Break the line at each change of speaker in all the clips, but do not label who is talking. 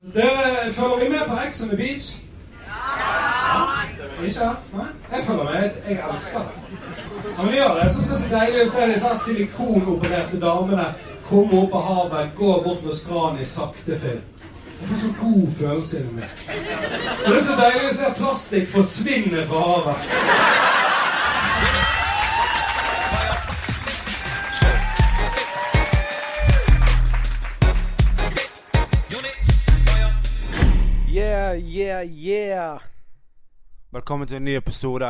Dere følger vi med på Ex on the Beach? Ja. Ikke? Nei? Jeg følger med. Jeg elsker det. Ja, men gjør det. Jeg synes det er så deilig å se disse silikonopererte damene komme opp av havet, gå bort ved stranden i sakte film. Jeg får så god følelse inni meg. Og det er så deilig å se plastikk forsvinne fra havet.
Yeah, yeah, yeah.
Velkommen til en ny episode.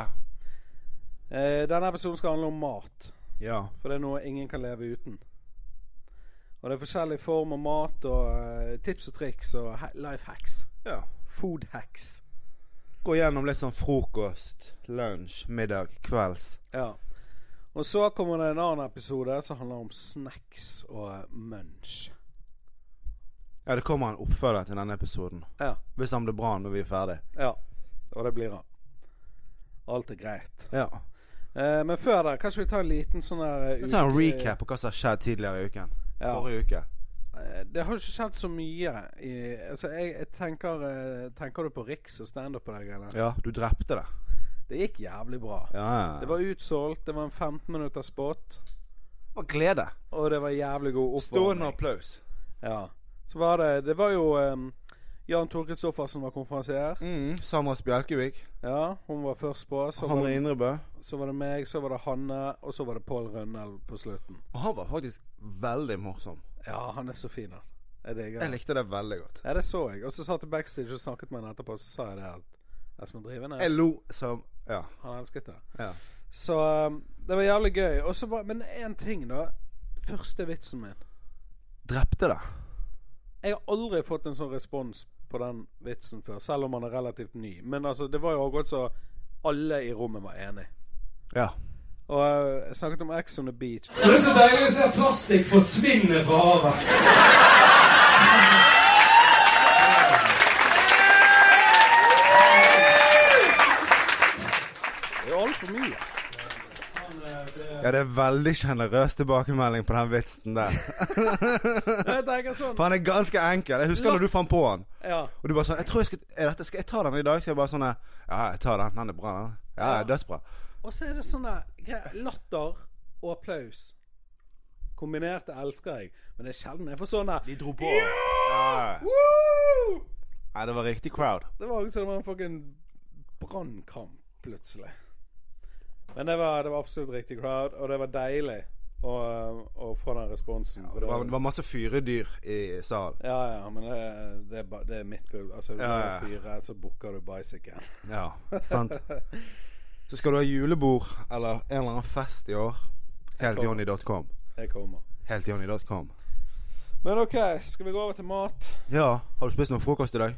Eh, denne episoden skal handle om mat.
Ja.
For det er noe ingen kan leve uten. Og det er forskjellige former mat og eh, tips og triks og ha- life hacks.
ja.
Food hacks.
Gå gjennom litt sånn frokost, lunsj, middag, kvelds.
Ja. Og så kommer det en annen episode som handler om snacks og eh, munch.
Ja, det kommer en oppfølger til denne episoden.
Ja.
Hvis han blir bra når vi er ferdig.
ja. Og det blir han. Alt er greit.
Ja.
Eh, men før det, kanskje vi tar en liten sånn her eh,
Vi tar en recap på hva som har skjedd tidligere i uken.
Ja.
Forrige uke.
Eh, Det har jo ikke skjedd så mye i Altså, jeg, jeg tenker eh, Tenker du på Riks og standup på de greiene?
Ja, du drepte det.
Det gikk jævlig bra.
Ja, ja.
Det var utsolgt, det var en 15 minutters spot,
Det var glede.
og det var jævlig god
Stående applaus.
Ja. Så var det Det var jo um, Jan Tore Kristoffersen var konferansier.
Mm, Sandra Spjelkevik.
Ja, hun var først på. Så
Indrebø.
så var det meg, så var det Hanne, og så var det Pål Rønnel på slutten.
Og han var faktisk veldig morsom.
Ja, han er så fin, han. Jeg digger
Jeg likte det veldig godt.
Ja, det så jeg. Og så satt jeg backstage og snakket med henne etterpå, så sa jeg det at Espen drivende
Jeg lo som Ja.
Han elsket det.
ja.
Så um, det var jævlig gøy. Var, men én ting, da. Første vitsen min.
Drepte det.
Jeg har aldri fått en sånn respons på den vitsen før, selv om han er relativt ny. Men altså, det var jo akkurat så alle i rommet var enig.
Ja.
Og uh, jeg snakket om Ex on the Beach.
Det er så deilig å se plastikk forsvinne fra havet.
Det er altfor mye.
Ja, det er veldig sjenerøs tilbakemelding på den vitsen der.
Jeg tenker sånn
For han er ganske enkel. Jeg husker når du fant på han.
Ja.
Og du bare sånn Jeg tror jeg skal dette, Skal jeg ta den i dag? Så jeg bare sånn Ja, jeg tar den. Den er bra. Den. Ja,
Ja.
dødsbra.
Og så er det sånn latter og applaus. Kombinerte elsker jeg, men det er sjelden jeg får sånn
De dro på. Ja. Nei, det var riktig crowd.
Det var akkurat som det var en fucking brannkamp plutselig. Men det var, det var absolutt riktig crowd, og det var deilig å, å få den responsen. Ja,
Det var, det var masse fyredyr i salen.
ja, ja, men det, det, det er mitt pull. Altså,
Ja,
når
ja.
du fyrer, så booker du bicyclen.
Ja, sant. Så skal du ha julebord eller en eller annen fest i år. Heltjohnny.com.
Jeg kommer.
Heltjohnny.com.
Men OK, skal vi gå over til mat?
Ja, har du spist noe frokost i dag?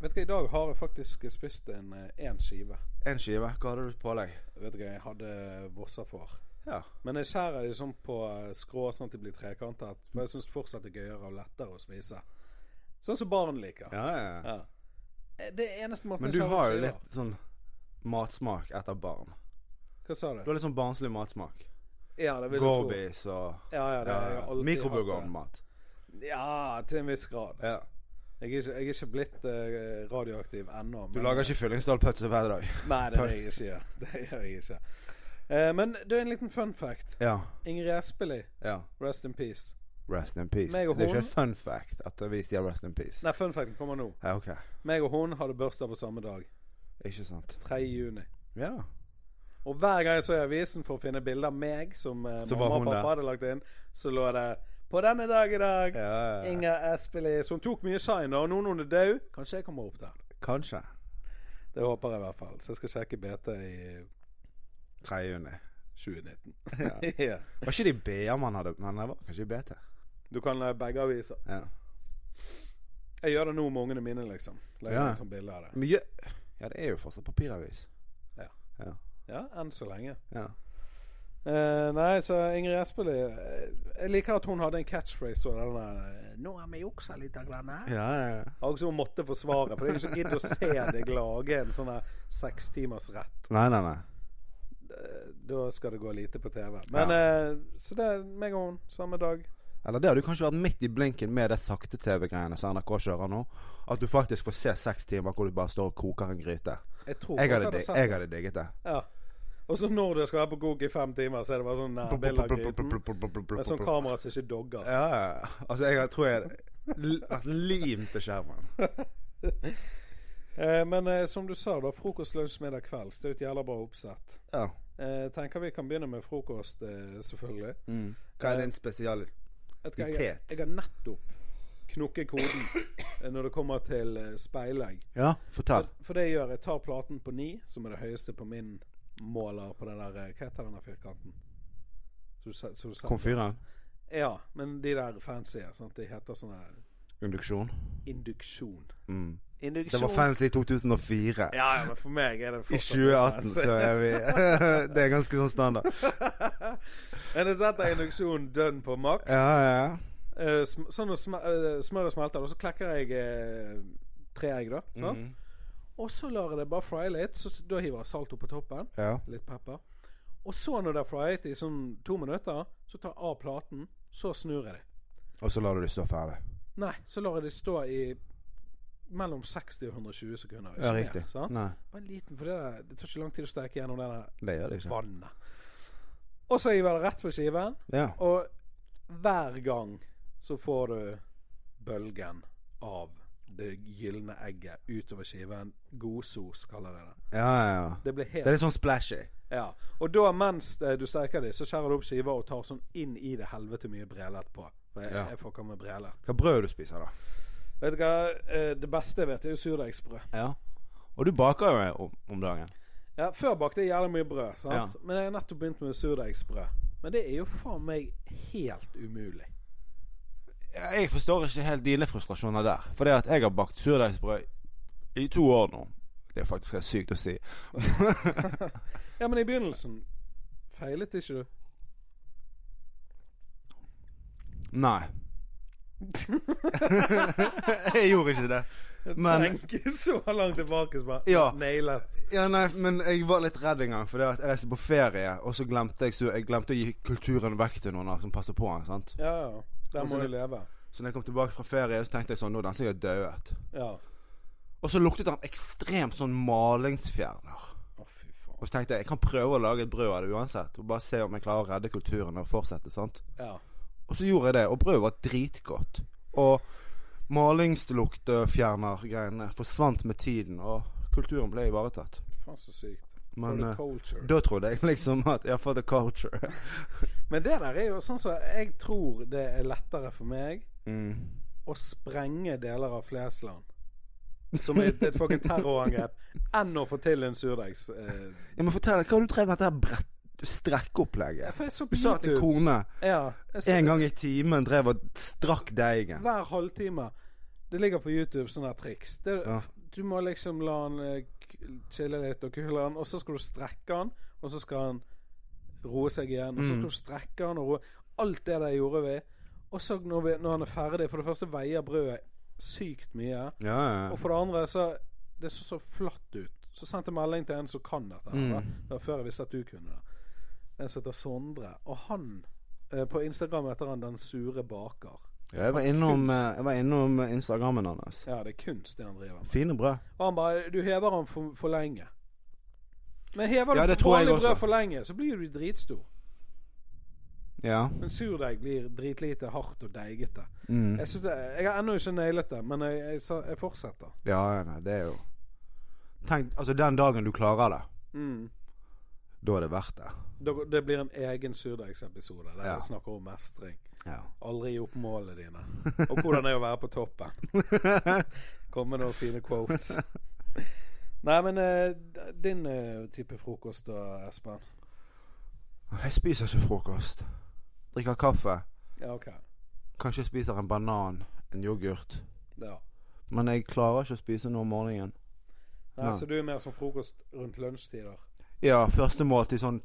Vet du hva, I dag har jeg faktisk spist en én skive.
En skive. Hva hadde du på deg?
Vet du hva, jeg hadde vossafår.
Ja.
Men jeg skjærer de sånn på eh, skrå, sånn at de blir trekantet. For jeg syns fortsatt det er gøyere og lettere å spise. Sånn som barn liker.
Ja, ja, ja.
Eh, Det er eneste måten
Men du har jo litt sånn matsmak etter barn.
Hva sa
Du
du?
har litt sånn barnslig matsmak.
Ja, det vil jeg tro.
Gorbis og
Ja, ja, det
ja,
det. Ja, til en viss grad.
Ja.
Jeg er ikke, jeg er ikke blitt uh, radioaktiv ennå.
Du lager ikke fyllingsdalpølse hver dag?
Nei, det er det jeg ikke gjør. Det gjør jeg ikke. Uh, men du, en liten fun fact.
Ja.
Ingrid Espelid,
ja.
rest in peace.
Rest in peace. Det er ikke et fun fact at vi sier rest in peace.
Nei, fun facten kommer nå.
Ja, ok.
Meg og hun hadde bursdag på samme dag.
Ikke sant.
3. juni.
Ja.
Og hver gang jeg så i avisen for å finne bilder av meg som
uh,
mamma og pappa hadde lagt inn, så lå det 'På denne dag i dag'.
ja, ja.
Inger Espelid. som tok mye shine, og nå når hun er død, kanskje jeg kommer opp der.
Kanskje.
Det håper jeg i hvert fall. Så jeg skal sjekke BT i
3. juni.
2019.
Ja. Var ikke det i BA man hadde Men det var kanskje i BT.
Du kan eh, begge aviser.
Ja.
Jeg gjør det nå med ungene mine, liksom. Legger
Ja.
sånn bilde av det.
Men ja, det er jo fortsatt papiravis.
Ja.
Ja.
Ja, enn så lenge.
ja.
Eh, nei, så Ingrid Espelid eh, Jeg liker at hun hadde en catchphrase og den der eh, 'Nå har vi juksa litt'. Grann,
Ja, ja, ja.
Og så hun måtte forsvare. For det er ikke gidd å se deg lage en sånn her seks timers rett.
Nei, nei, nei.
Da skal det gå lite på TV. Men eh, Så det er meg og hun samme dag.
Eller det hadde du kanskje vært midt i blinken med det sakte-TV-greiene som NRK kjører nå. At du faktisk får se seks timer hvor du bare står og koker en gryte.
Jeg tror
Jeg hadde, dig- jeg hadde digget det.
Ja. Og så når du skal være på kok i fem timer, så er det bare sånn nærbilde av gryten. Med sånn kamera som ikke dogger.
Ja, ja. Altså, jeg tror jeg har vært limt til skjermen.
Eh, men eh, som du sa, da. Frokost, lunsj, middag, kvelds. Det er jo et jævla bra oppsett.
Ja.
Eh, tenker vi kan begynne med frokost, eh, selvfølgelig.
Mm. Hva er din
spesialitet? Du Jeg, jeg har nettopp knukket koden eh, når det kommer til eh, speilegg.
Ja,
For, for det jeg gjør, jeg tar platen på ni, som er det høyeste på min måler på den der eh, Hva heter den der firkanten?
Komfyren?
Ja, men de der fancy, sant? de heter sånn her
Induksjon?
induksjon.
Mm.
Induksjons...
Det var fancy i 2004.
Ja, ja, men for meg er det
I 2018 så er vi Det er ganske sånn standard.
Men jeg setter induksjon dønn på maks.
Ja, ja.
Uh, sm sånn når sm uh, smøret smelter, og så klekker jeg uh, tre egg, da. sant?
Mhm.
Og så lar jeg det bare frye litt. Så da hiver jeg salt opp på toppen.
ja.
Litt pepper. Og så, når det er fryet i sånn to minutter, så tar jeg av platen. Så snur jeg det.
Og så lar du det stå ferdig.
Nei, så lar jeg det stå i mellom 60 og 120 sekunder.
Ja, riktig.
sant?
Nei,
Bare en liten, for det, der, det tar ikke lang tid å steke gjennom det der
det
vannet. Og så hiver jeg det rett på skiven.
Ja.
Og hver gang så får du bølgen av det gylne egget utover skiven. Godsos, kaller jeg det.
Ja, ja, ja.
Det blir helt
Det er litt sånn splashy.
Ja. Og da mens eh, du steker det, så skjærer du opp skiver og tar sånn inn i det helvete mye brelet på. For jeg,
Ja.
jeg fucker med brelet.
Hva brød du spiser, da?
Vet du hva, eh, det beste jeg vet, er jo surdeigsbrød.
Ja. Og du baker jo om, om dagen.
Ja, før bakte jeg jævlig mye brød, sant?
Ja.
men jeg har nettopp begynt med surdeigsbrød. Men det er jo faen meg helt umulig.
Jeg forstår ikke helt dine frustrasjoner der. For det at jeg har bakt surdeigsbrød i to år nå Det er faktisk helt sykt å si.
Ja, men i begynnelsen feilet ikke du?
Nei. jeg gjorde ikke det. Men-
Tenke så langt tilbake som bare
Ja.
nailet.
Ja, nei, men jeg var litt redd en gang. For det at jeg reiste på ferie, og så glemte jeg, så jeg glemte å gi kulturen vekk til noen som passer på den. sant?
Ja, ja. Der må du leve.
Så når jeg kom tilbake fra ferie, så tenkte jeg sånn Nå er den sikkert døet.
Ja.
Og så luktet den ekstremt sånn malingsfjerner.
Å, fy faen.
Og så tenkte jeg jeg kan prøve å lage et brød av det uansett. Og bare se om jeg klarer å redde kulturen og fortsette. sant?
Ja.
Og så gjorde jeg det, og brødet var dritgodt. Og malingsluktfjerner-greiene forsvant med tiden, og kulturen ble ivaretatt.
Faen så sykt.
Men eh, da trodde jeg liksom at Ja, for the culture.
Men det der er jo sånn som Jeg tror det er lettere for meg
Mm.
å sprenge deler av Flesland som et, et fucking terrorangrep, enn å få til en surdeigs... Eh,
Ja, men fortell, hva har du drevet med dette brett strekkeopplegget?
så på
Du sa at
en
kone
ja, så-
en gang i timen drev og strakk deigen.
Hver halvtime. Det ligger på YouTube sånne triks. Det,
Ja.
Du må liksom la k- chille litt og kule han, og så skal du strekke han, og så skal han roe seg igjen, og så
Mm.
skal du strekke han og roe Alt det der gjorde vi. Og så når, vi, når han er ferdig For det første veier brødet sykt mye.
Ja, ja.
Og for det andre så Det så så flatt ut. Så sendte jeg melding til en som kan dette.
Mm.
da. Det var før jeg visste at du kunne det. En som heter Sondre. Og han eh, På Instagram heter han Den sure baker.
Ja, jeg var innom, eh, jeg var innom Instagrammen hans.
Ja, det er kunst, det han driver med.
Fine brød.
Og han bare Du hever den for, for lenge. Men hever
Ja, du
vanlig brød for lenge, så blir du dritstor.
Ja.
Men surdeig blir dritlite hardt og deigete.
Mm.
Jeg, det, jeg har ennå ikke nailet det, men jeg, jeg, jeg fortsetter.
Ja, ja, nei, det er jo Tenk, altså den dagen du klarer det,
Mm.
da er det verdt det.
Det blir en egen surdeigsepisode der
Ja.
jeg snakker om mestring.
Ja.
Aldri gi opp målene dine. Og hvordan er å være på toppen. Komme med noen fine quotes. Nei, men uh, din uh, type frokost da, Espen?
Jeg spiser ikke frokost. Drikker kaffe.
Ja, OK.
Kanskje spiser en banan, en yoghurt.
Ja.
Men jeg klarer ikke å spise noe om morgenen.
Nei,
Nei.
Så du er mer som frokost rundt lunsjtider?
Ja, første måltid sånn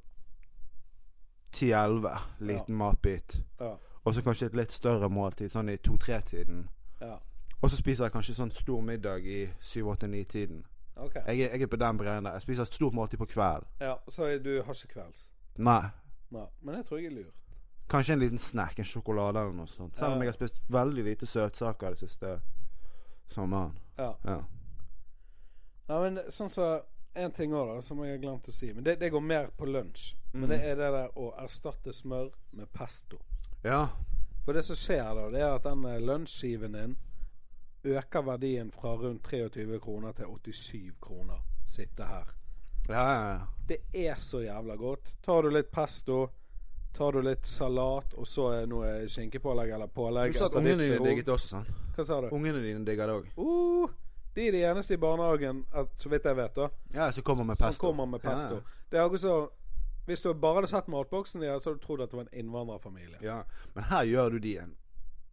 10-11. Liten matbit.
Ja.
Og så kanskje et litt større måltid, sånn i 2-3-tiden.
Ja.
Og så spiser jeg kanskje sånn stor middag i 7-8-9-tiden.
Okay.
Jeg, jeg er på den breien der. Jeg spiser et stort måltid på kvelden.
Ja, Så du har ikke kvelds?
Nei.
Nei. Men det tror jeg er lurt.
Kanskje en liten snack, en sjokolade eller noe sånt. Selv om jeg har spist veldig lite søtsaker det siste sommeren.
Ja.
Ja.
ja, men sånn så En ting òg, da, som jeg har glemt å si. Men det, det går mer på lunsj. Men
Mm.
det er det der å erstatte smør med pesto.
Ja.
For det som skjer da, det er at den lønnsskiven din øker verdien fra rundt 23 kroner til 87 kroner. Sitte her.
Ja, ja, ja.
Det er så jævla godt. Tar du litt pesto, tar du litt salat, og så er noe skinkepålegg eller pålegg
Du sa at ungene dine digget det også, sant?
Hva sa du?
Ungene dine digger det òg.
Uh, de er de eneste i barnehagen, at, så vidt jeg vet, da,
Ja, som kommer med
som
pesto.
kommer med pesto.
Ja,
Det er akkurat så Hvis du bare hadde sett matboksen deres, så hadde du trodd at det var en innvandrerfamilie.
Ja, men her gjør du de en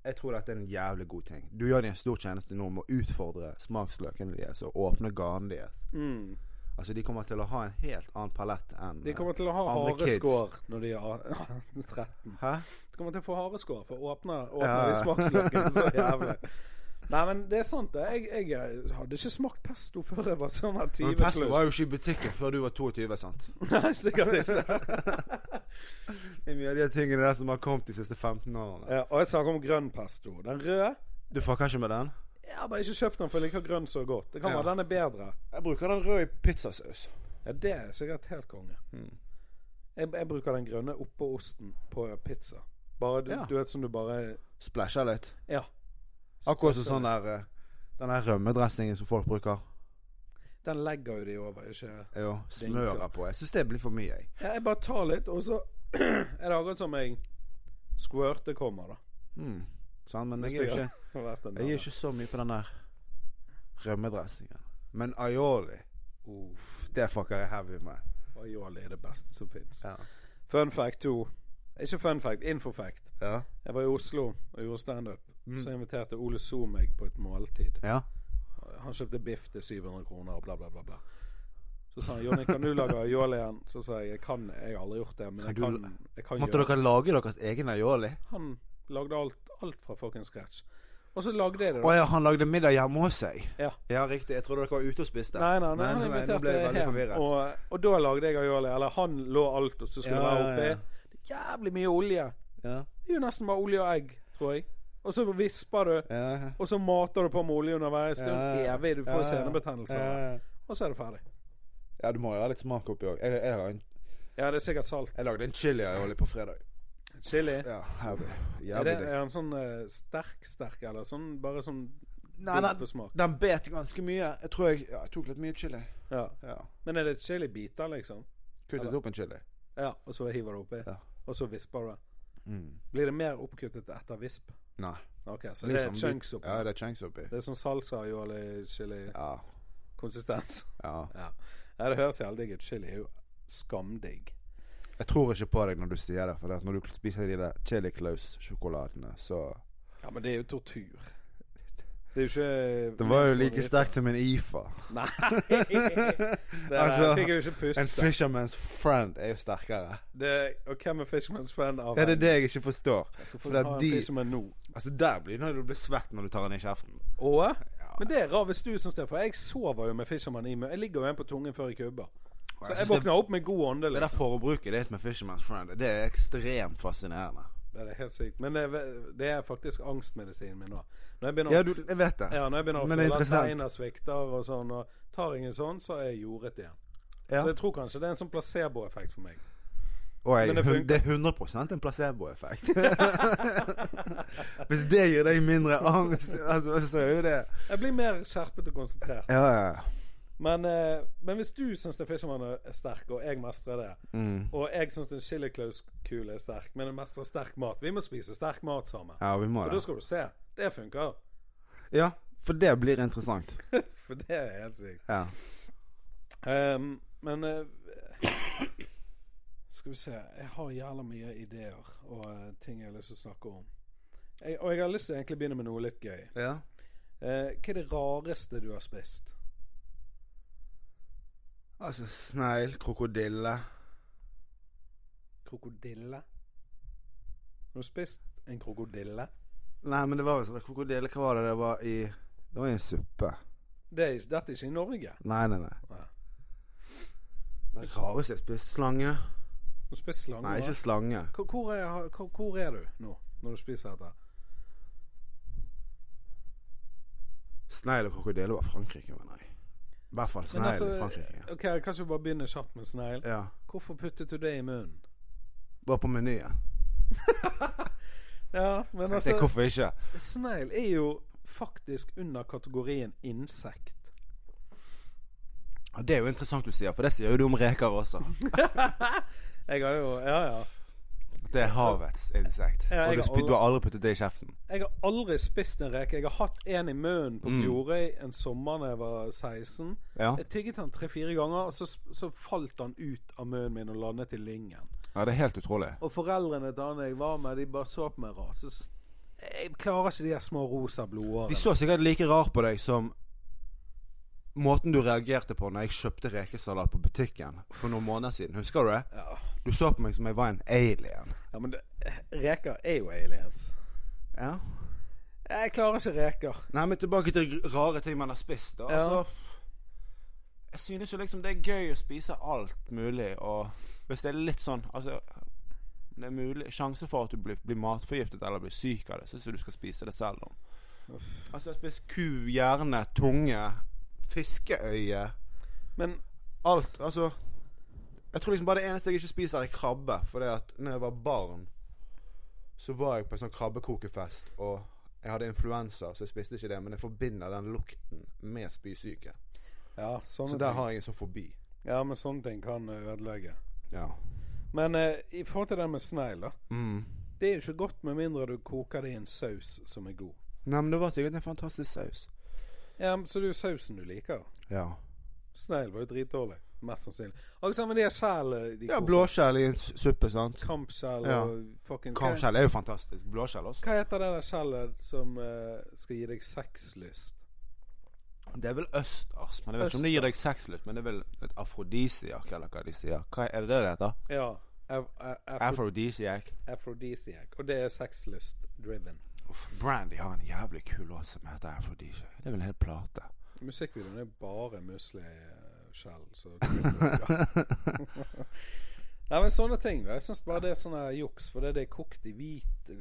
Jeg tror dette er en jævlig god ting. Du gjør de en stor tjeneste nå med å utfordre smaksløkene deres og åpne garnene deres.
Mm.
Altså, de kommer til å ha en helt annen palett enn
De kommer til å ha
kids.
hareskår når de er 13.
Hæ?
De kommer til å få hareskår for å åpne, åpne
Ja,
de
ja.
smaksløkene så jævlig. Nei, men det er sant, det. Jeg, jeg hadde ikke smakt pesto før jeg var sånn 20
Men pesto var jo ikke i butikken før du var 22, sant?
Nei, sikkert ikke.
Det er mye av de tingene der som har kommet de siste 15 årene.
ja, og jeg snakker om grønn pesto. Den røde
Du fucker ikke med den?
Jeg har bare ikke kjøpt den, for jeg liker grønn så godt. Det kan
Ja.
være den er bedre.
Jeg bruker den røde i pizzasaus.
Ja, det er sikkert helt konge.
Mm.
Jeg, jeg bruker den grønne oppå osten på pizza. Bare du,
Ja.
du vet som du bare
Splæsjer litt.
Ja.
Akkurat som sånn der eh, Den der rømmedressingen som folk bruker.
Den legger jo de over, ikke
Jo, smører på. Jeg syns det blir for mye, jeg.
ja, Jeg bare tar litt, og så er det akkurat som jeg squirter kommer, da.
Mm. Sånn, men jeg er jo ikke Jeg er ikke så mye på den der rømmedressingen. Men aioli Uff, det fucker jeg heavy med.
Aioli er det beste som fins.
Ja.
Fun fact to. Ikke fun fact, info fact.
Ja.
Jeg var i Oslo og gjorde standup.
Mm.
Så inviterte Ole So meg på et måltid.
ja.
Han kjøpte biff til 700 kroner og bla, bla, bla. bla. Så sa han Jonny, kan du lage aioli igjen? Så sa jeg jeg kan, jeg har aldri gjort det, men
Kan
jeg kan, jeg kan
Måtte
gjøre
dere lage deres egen aioli?
Han lagde alt, alt fra fucking scratch. Og så lagde jeg det,
Å ja, han lagde middag hjemme hos seg?
Ja.
Ja, riktig. Jeg trodde dere var ute og spiste.
Nei, nei, nei,
nei,
nei,
nei, nå
inviterte
ble jeg veldig forvirret.
Og, og da lagde jeg aioli. Eller han lå alt og så skulle
Ja,
være
ja,
oppi.
ja.
Er jævlig mye olje.
Ja.
Det er jo nesten bare olje og egg, tror jeg. Og så visper du,
Ja.
og så mater du på med olje underveis. Det er jo evig. Du får
ja,
senebetennelse.
Ja,
Og så er det ferdig.
ja, du må jo ha litt smak oppi òg. Jeg, jeg, har en-
Ja, det er sikkert salt.
jeg lagde en chili-aioli på fredag.
Chili.
Ja.
Er,
Jævlig
det, er den sånn uh, sterk-sterk, eller sånn bare sånn
Nei,
smak?
den bet ganske mye. Jeg tror jeg, ja, jeg tok litt mye chili.
Ja.
Ja.
Men er det chilibiter, liksom?
Kuttet
Eller-
opp en chili.
Ja, og så hiver du oppi?
Ja.
Og så visper du det?
Mm.
Blir det mer oppkuttet etter visp?
Nei.
Ok, så
Liksom
det er chunks oppi?
Ja, det er chunks oppi.
Det er sånn salsa, aioli, chili-konsistens?
Ja. ja.
Ja. ja. Det høres jævlig digg ut. Chili er jo skamdigg.
Jeg tror ikke på deg når du sier det, for når du spiser de der Chili Close-sjokoladene, så
Ja, men det er jo tortur. Det er jo ikke
Det var jo like sterkt som en IFA.
Nei!
Altså,
fikk jo ikke puste.
En Fisherman's Friend er jo sterkere.
Det, og hvem er Fisherman's Friend av
Ja, det er det jeg ikke forstår.
Jeg skal få ha en
de-
Fisherman nå.
Altså Der blir det du blir svett når du tar den i kjeften.
Og?
Ja.
Men det er rart hvis du syns det, for jeg sover jo med Fisherman i meg. Jeg ligger jo en på tungen før jeg kubber. Så
jeg
jeg våkner opp med god ånde.
Det der
Liksom.
forbruket ditt med Fisherman's Friend, det er ekstremt fascinerende.
Det er helt sykt. Men det det er faktisk angstmedisinen min nå. Når jeg begynner,
Ja, du, jeg vet det.
ja, når jeg begynner å føle at beina svikter og sånn, og tar ingen sånn, så er jeg jordet igjen.
Ja.
Så jeg tror kanskje det er en sånn placeboeffekt for meg.
Og jeg,
Men det
det er 100% en placeboeffekt. Hvis det gir deg mindre angst, altså, så er jo det
Jeg blir mer skjerpet og konsentrert.
Ja, ja.
Men, eh, men hvis du syns Fisherman er sterk, og jeg mestrer det,
Mm.
og jeg syns en chili claus-kule er sterk, men jeg mestrer sterk mat Vi må spise sterk mat sammen.
Ja, vi må
For da skal du se. Det funker.
Ja, for det blir interessant.
For det er helt sykt.
Ja.
Um, men uh, Skal vi se Jeg har jævla mye ideer og uh, ting jeg har lyst til å snakke om. Jeg, og jeg har lyst til å egentlig begynne med noe litt gøy.
ja.
Uh, hva er det rareste du har spist?
Altså snegl, krokodille
Krokodille? Har du spist en krokodille?
Nei, men det var vel sånn krokodille Hva var det det var i Det var i en suppe.
Det er, dette er ikke i Norge.
Nei, nei, nei.
Nei.
Det rareste jeg spist slange.
Du spiser slange?
Nei, ikke slange.
Hvor, hvor, er, hvor, hvor er du nå, når du spiser dette?
Snegl og krokodille var Frankrike, mener jeg. I hvert fall snegl
altså,
i Frankrike.
Ok, Kanskje vi bare begynner kjapt med snegl.
Ja.
Hvorfor puttet du det i munnen?
Var på menyen.
Ja, men altså
hvorfor ikke.
Snegl er jo faktisk under kategorien insekt.
Ja, det er jo interessant du sier, for det sier jo du om reker også.
Jeg har jo Ja, ja.
Det er havets insekt.
Ja,
Og du,
har
sp- du har aldri puttet det i kjeften.
Jeg har aldri spist en reke. Jeg har hatt en i munnen på
Mm.
En sommer da jeg var 16.
Ja.
Jeg tygget den tre-fire ganger, og så, så falt han ut av munnen min og landet i lyngen.
ja, det er helt utrolig.
Og foreldrene til han jeg var med, de bare så på meg rart. Så jeg klarer ikke de her små rosa blodårene.
De så sikkert like rart på deg som måten du reagerte på når jeg kjøpte rekesalat på butikken for noen måneder siden. Husker du det?
Ja.
Du så på meg som jeg var en alien.
Ja, men det, reker er jo aliens.
Ja.
Jeg klarer ikke reker.
Nei, men tilbake til rare ting man har spist. Da.
Ja.
Altså, jeg synes jo liksom det er gøy å spise alt mulig, og hvis det er litt sånn Altså Det er mulig sjanse for at du blir, blir matforgiftet eller blir syk av det, syns jeg du skal spise det selv om. Altså, jeg har spist ku, hjerne, tunge, fiskeøye
Men
Alt. Altså Jeg tror liksom bare det eneste jeg ikke spiser, er krabbe. For det at når jeg var barn, så var jeg på en sånn krabbekokefest, og jeg hadde influensa, så jeg spiste ikke det. Men jeg forbinder den lukten med spysyke.
ja,
Så der
ting.
har jeg en sånn fobi.
Ja, men sånne ting kan eh, ødelegge.
Ja.
Men eh, i forhold til det med snegl, da.
Mm.
Det er jo ikke godt med mindre du koker det i en saus som er god.
Nei, men det var sikkert en fantastisk saus.
Ja, men Så det er jo sausen du liker.
Ja.
Snegl var jo dritdårlig. Mest sannsynlig. Akkurat som med de skjellene
Ja, blåskjell i en suppe, sant.
Kampskjell
Ja.
og fucking
Kampskjell er jo fantastisk. Blåskjell også.
hva heter det der skjellet som uh, skal gi deg sexlyst?
Det er vel østers. Men jeg vet ikke om det gir deg sexlyst, men det er vel et afrodisiak, eller hva de sier. Hva er det det det heter?
Ja. Af af
Afrodisiak.
Og det er sexlyst driven.
Brandy har en jævlig kul låt som heter Afrodisiak. Det er vel en hel plate.
Musikkvideoen er bare musliskjell, så Nei, men sånne ting. da Jeg syns bare det er sånn juks, for det, er det kokt i hvit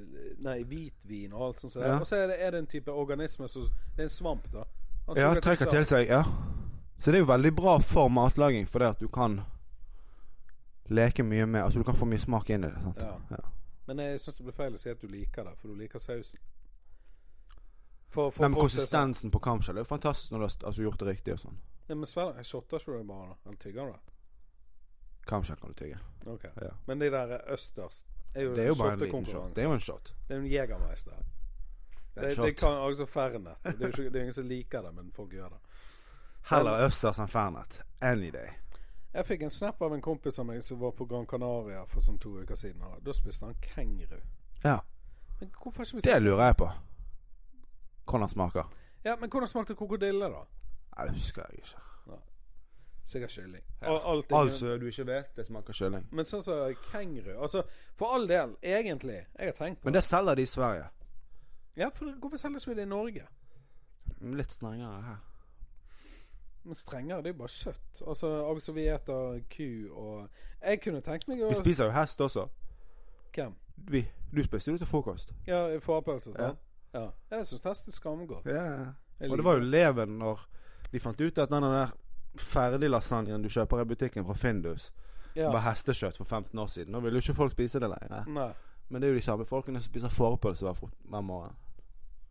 Nei, hvitvin og alt sånt. Så
Ja.
Og så er det, er det en type organisme som Det er en svamp, da. Altså,
Ja, trekker til seg. Ja. Så det er jo veldig bra for matlaging, for det at du kan leke mye med Altså du kan få mye smak inn i det. sant?
Ja.
Ja.
Men jeg syns det blir feil å si at du liker det, for du liker sausen. For, for
Nei, men Konsistensen på kamskjell er jo fantastisk når du har altså, gjort det riktig. og sånn
Nei, men svelger Shotter ikke du det bare? Eller tygger du det?
Kamskjell kan du tygge.
Ok.
Ja.
Men de der østers er jo,
Det er jo bare en liten shot. Det er jo en shot.
Det er jo en Jegermeister.
Det
Det, det kan altså Fernet. Det er jo ikke, det er ingen som liker det, men folk gjør det.
Heller østers enn fernet. Any day.
Jeg fikk en snap av en kompis av meg som var på Gran Canaria for sånn to uker siden. og Da spiste han kenguru.
Ja.
Men hvorfor ikke
Det lurer jeg på. Hvordan smaker.
Ja, men hvordan smakte krokodille, da?
Nei, det husker jeg ikke.
Sikkert kylling.
Ja.
Alt
Altså, du ikke vet, det smaker kylling.
Men sånn som kenguru Altså, for all del, egentlig. Jeg har tenkt på
Men det selger de i Sverige.
Ja, for hvorfor selger ikke vi det i Norge?
Litt strengere her.
Men strengere, det er jo bare kjøtt. Altså, altså vi eter ku og Jeg kunne tenkt meg å
Vi spiser jo hest også.
Hvem?
Vi. Du spiser jo til frokost.
Ja, fårpølse, sant? Ja. Jeg syns hest er skamgodt.
Ja. Og det var jo leven når de fant ut at den der ferdig lasagnen du kjøper i butikken fra Findus,
ja.
var hestekjøtt for 15 år siden. Nå vil jo ikke folk spise det lenger.
Nei.
Men det er jo de samme folkene som spiser fårepølse hver, hver morgen.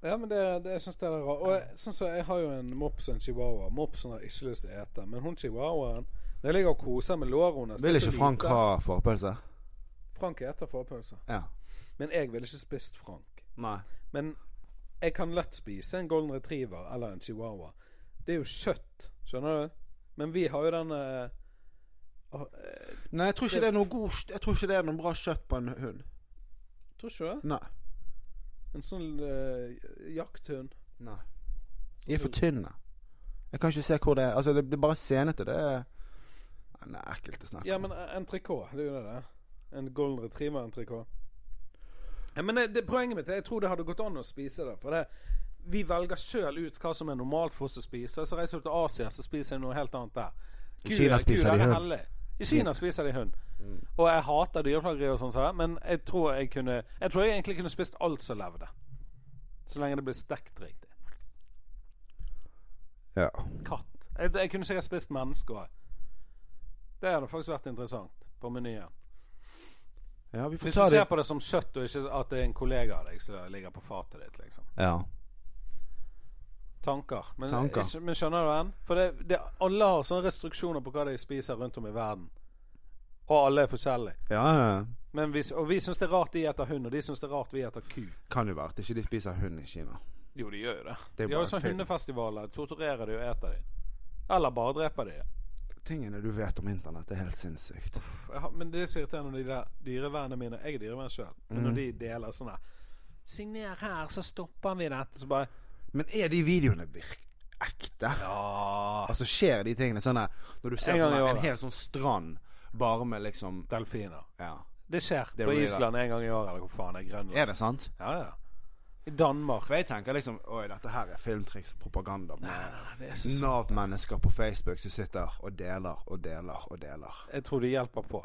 Ja, men det, det jeg syns det er rart. Og jeg, sånn så jeg har jo en mops og en chihuahua. Mopsen har ikke lyst til å ete, men hun chihuahuaen Når jeg ligger og koser med låret hennes
Vil ikke Frank
lite.
ha fårepølse?
Frank eter fårepølse.
Ja.
Men jeg ville ikke spist Frank.
Nei.
Men jeg kan lett spise en golden retriever eller en chihuahua. Det er jo kjøtt, skjønner du? Men vi har jo den uh, eh,
Nei, jeg tror ikke det er noe god Jeg tror ikke det er noe bra kjøtt på en hund.
Tror ikke det?
Nei.
En sånn uh, jakthund.
Nei. De er for tynne. Jeg kan ikke se hvor det er Altså, det blir bare senete. Det er Nei, ekkelt å snakke
Ja, men en trikot, det er jo det det er. En golden retriever, en trikot. Men det, det, poenget mitt er jeg tror det hadde gått an å spise det. For det, vi velger sjøl ut hva som er normalt for oss å spise. Så reiser du til Asia, så spiser jeg noe helt annet der.
I Kina spiser
Gud,
de hund.
I Kina spiser de hund. Og jeg hater dyreplageri og sånn, så, men jeg tror jeg kunne Jeg tror jeg egentlig kunne spist alt som levde. Så lenge det blir stekt riktig.
Ja.
Katt. Jeg, jeg kunne sikkert spist mennesker òg. Det hadde faktisk vært interessant på menyen.
Ja, vi får
Hvis du ser på det som kjøtt, og ikke at det er en kollega av deg som ligger på fatet ditt, liksom.
Ja.
Tanker. Men,
Tanker.
Ikke, men skjønner du den? For det, det, alle har sånne restriksjoner på hva de spiser rundt om i verden. Og alle er forskjellige.
Ja, ja.
Men vi, og vi syns det er rart de etter hund, og de syns det er rart vi etter ku.
Kan jo være at ikke de spiser hund i Kina.
Jo, de gjør jo det.
Det
de har jo sånne hundefestivaler. Torturerer de og eter de. Eller bare dreper de.
Tingene du vet om internett, er helt sinnssykt.
Ja, men det er så irriterende når de der dyrevernene mine Jeg er dyrevern sjøl. Men når
Mhm.
de deler sånn her Signer her, så stopper vi dette. Så bare
Men er de videoene virk ekte?
Ja
Altså Skjer de tingene sånn her Når du ser
En
sånn
året.
en hel sånn strand bare med liksom
Delfiner.
Ja.
Det skjer
Det
på Island en gang i året, eller hvor faen er Grønland?
Er det sant?
Ja, ja. Danmark
For jeg tenker liksom Oi, dette her er filmtriks og propaganda. Med
er så.
Nav-mennesker på Facebook som sitter og deler og deler og deler.
Jeg tror det hjelper på.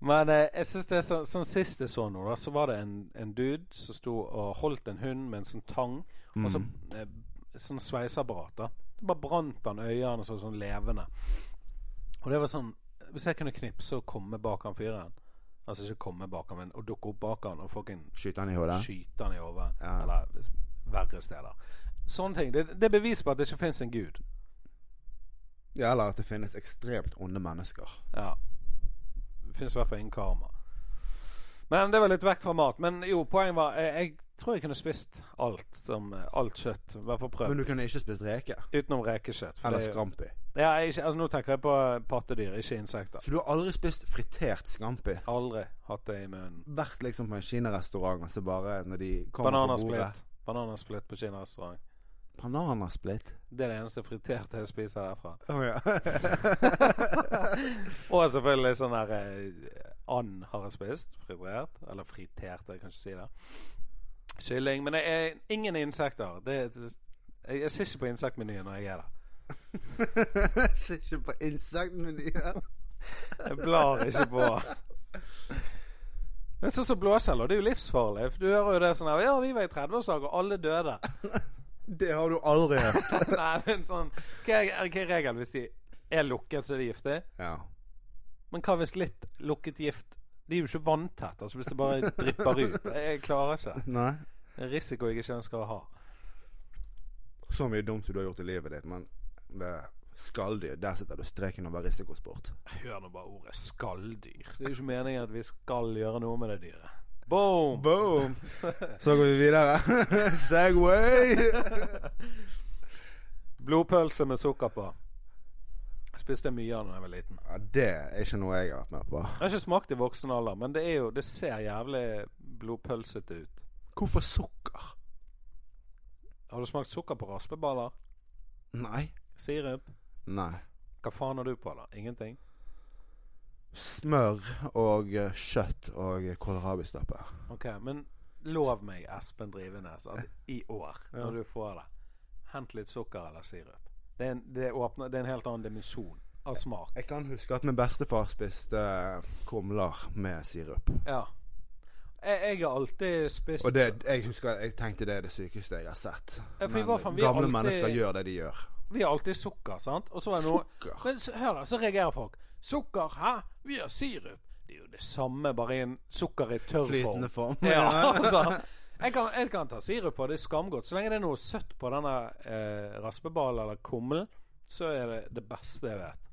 Men eh, jeg synes det er så, sånn sist jeg så nå, da, så var det en, en dude som sto og holdt en hund med en sånn tang, og så
Mm.
eh, sånn sveiseapparat. da. Det bare brant han øynene så sånn levende. Og det var sånn Hvis jeg kunne knipse og komme bak han fyren Altså ikke komme bak han, men å dukke opp bak han og fucking
Skyter han i hodet?
skyte han i hodet.
Ja.
Eller verre steder. Sånne ting. Det, det bevis på at det ikke finnes en gud.
Ja, eller at det finnes ekstremt onde mennesker.
Ja. Det finnes i hvert fall ingen karma. Men det var litt vekk fra mat. Men jo, poenget var Jeg, jeg tror jeg kunne spist alt som Alt kjøtt. I hvert fall prøvd.
Men du kunne ikke spist reke?
Utenom rekekjøtt.
Eller
er
scampi?
Ja, jeg, altså, nå tenker jeg på pattedyr, ikke insekter.
Så du har aldri spist fritert scampi?
Aldri hatt det i munnen.
Vært liksom på en kinarestaurant, og så bare når de kommer på bordet
Bananasplitt. Bananasplitt på kinarestaurant.
Bananasplitt?
Det er det eneste friterte jeg spiser derfra.
Oh, ja.
Og selvfølgelig sånn der eh, And har jeg spist. Fritert. Eller fritert, jeg kan ikke si det. Kylling. Men det er ingen insekter. Det, det, jeg, jeg ser ikke på insektmenyen når jeg er der.
jeg Ser ikke på insektmenyen.
Jeg blar ikke på Men sånn som blåskjeller, det er jo livsfarlig. Du hører jo det sånn her Ja, vi var i 30-årsdag, og alle døde.
Det har du aldri hørt.
Nei, men sånn Hva er, hva er regelen hvis de er lukket, så er de giftige?
Ja.
Men hva hvis litt lukket gift De er jo ikke vanntett. Altså hvis det bare drypper ut. Jeg klarer ikke.
Nei.
Det er en risiko jeg ikke ønsker å ha.
Så mye dumt som du har gjort i livet ditt, men det skalldyr, der setter du streken over risikosport.
Hør nå bare ordet skalldyr. Det er jo ikke meningen at vi skal gjøre noe med det dyret. Boom!
Boom! Så går vi videre. Segway!
Blodpølse med sukker på. Spiste mye av da jeg var liten.
Ja, det er ikke noe jeg har vært med på.
Jeg har ikke smakt i voksen alder, men det, er jo, det ser jævlig blodpølsete ut.
Hvorfor sukker?
Har du smakt sukker på raspeballer?
Nei.
Sirup?
Nei.
Hva faen har du på, da? Ingenting?
Smør og eh, kjøtt og kålrabistappe.
Ok, men lov meg, Espen Drivenes, at i år, når du får det, hent litt sukker eller sirup. Det er en, det åpner, det er en helt annen dimensjon av smak.
Jeg kan huske at min bestefar spiste eh, kumler med sirup.
Ja. Jeg, jeg har alltid spist
Og det, jeg husker Jeg tenkte det er det sykeste jeg har sett.
Ja,
Men
fall, vi
gamle
alltid-
mennesker gjør det de gjør.
Vi har alltid sukker, sant? Og så er noe
Sukker?
Men hør da, så reagerer folk. Sukker? Hæ? Vi har sirup. Det er jo det samme, bare i en sukker i tørr form.
Flytende form.
Ja, altså. Jeg kan, jeg kan ta sirup på, det er skamgodt. Så lenge det er noe søtt på denne eh, raspeballen eller kummel, så er det det beste jeg vet.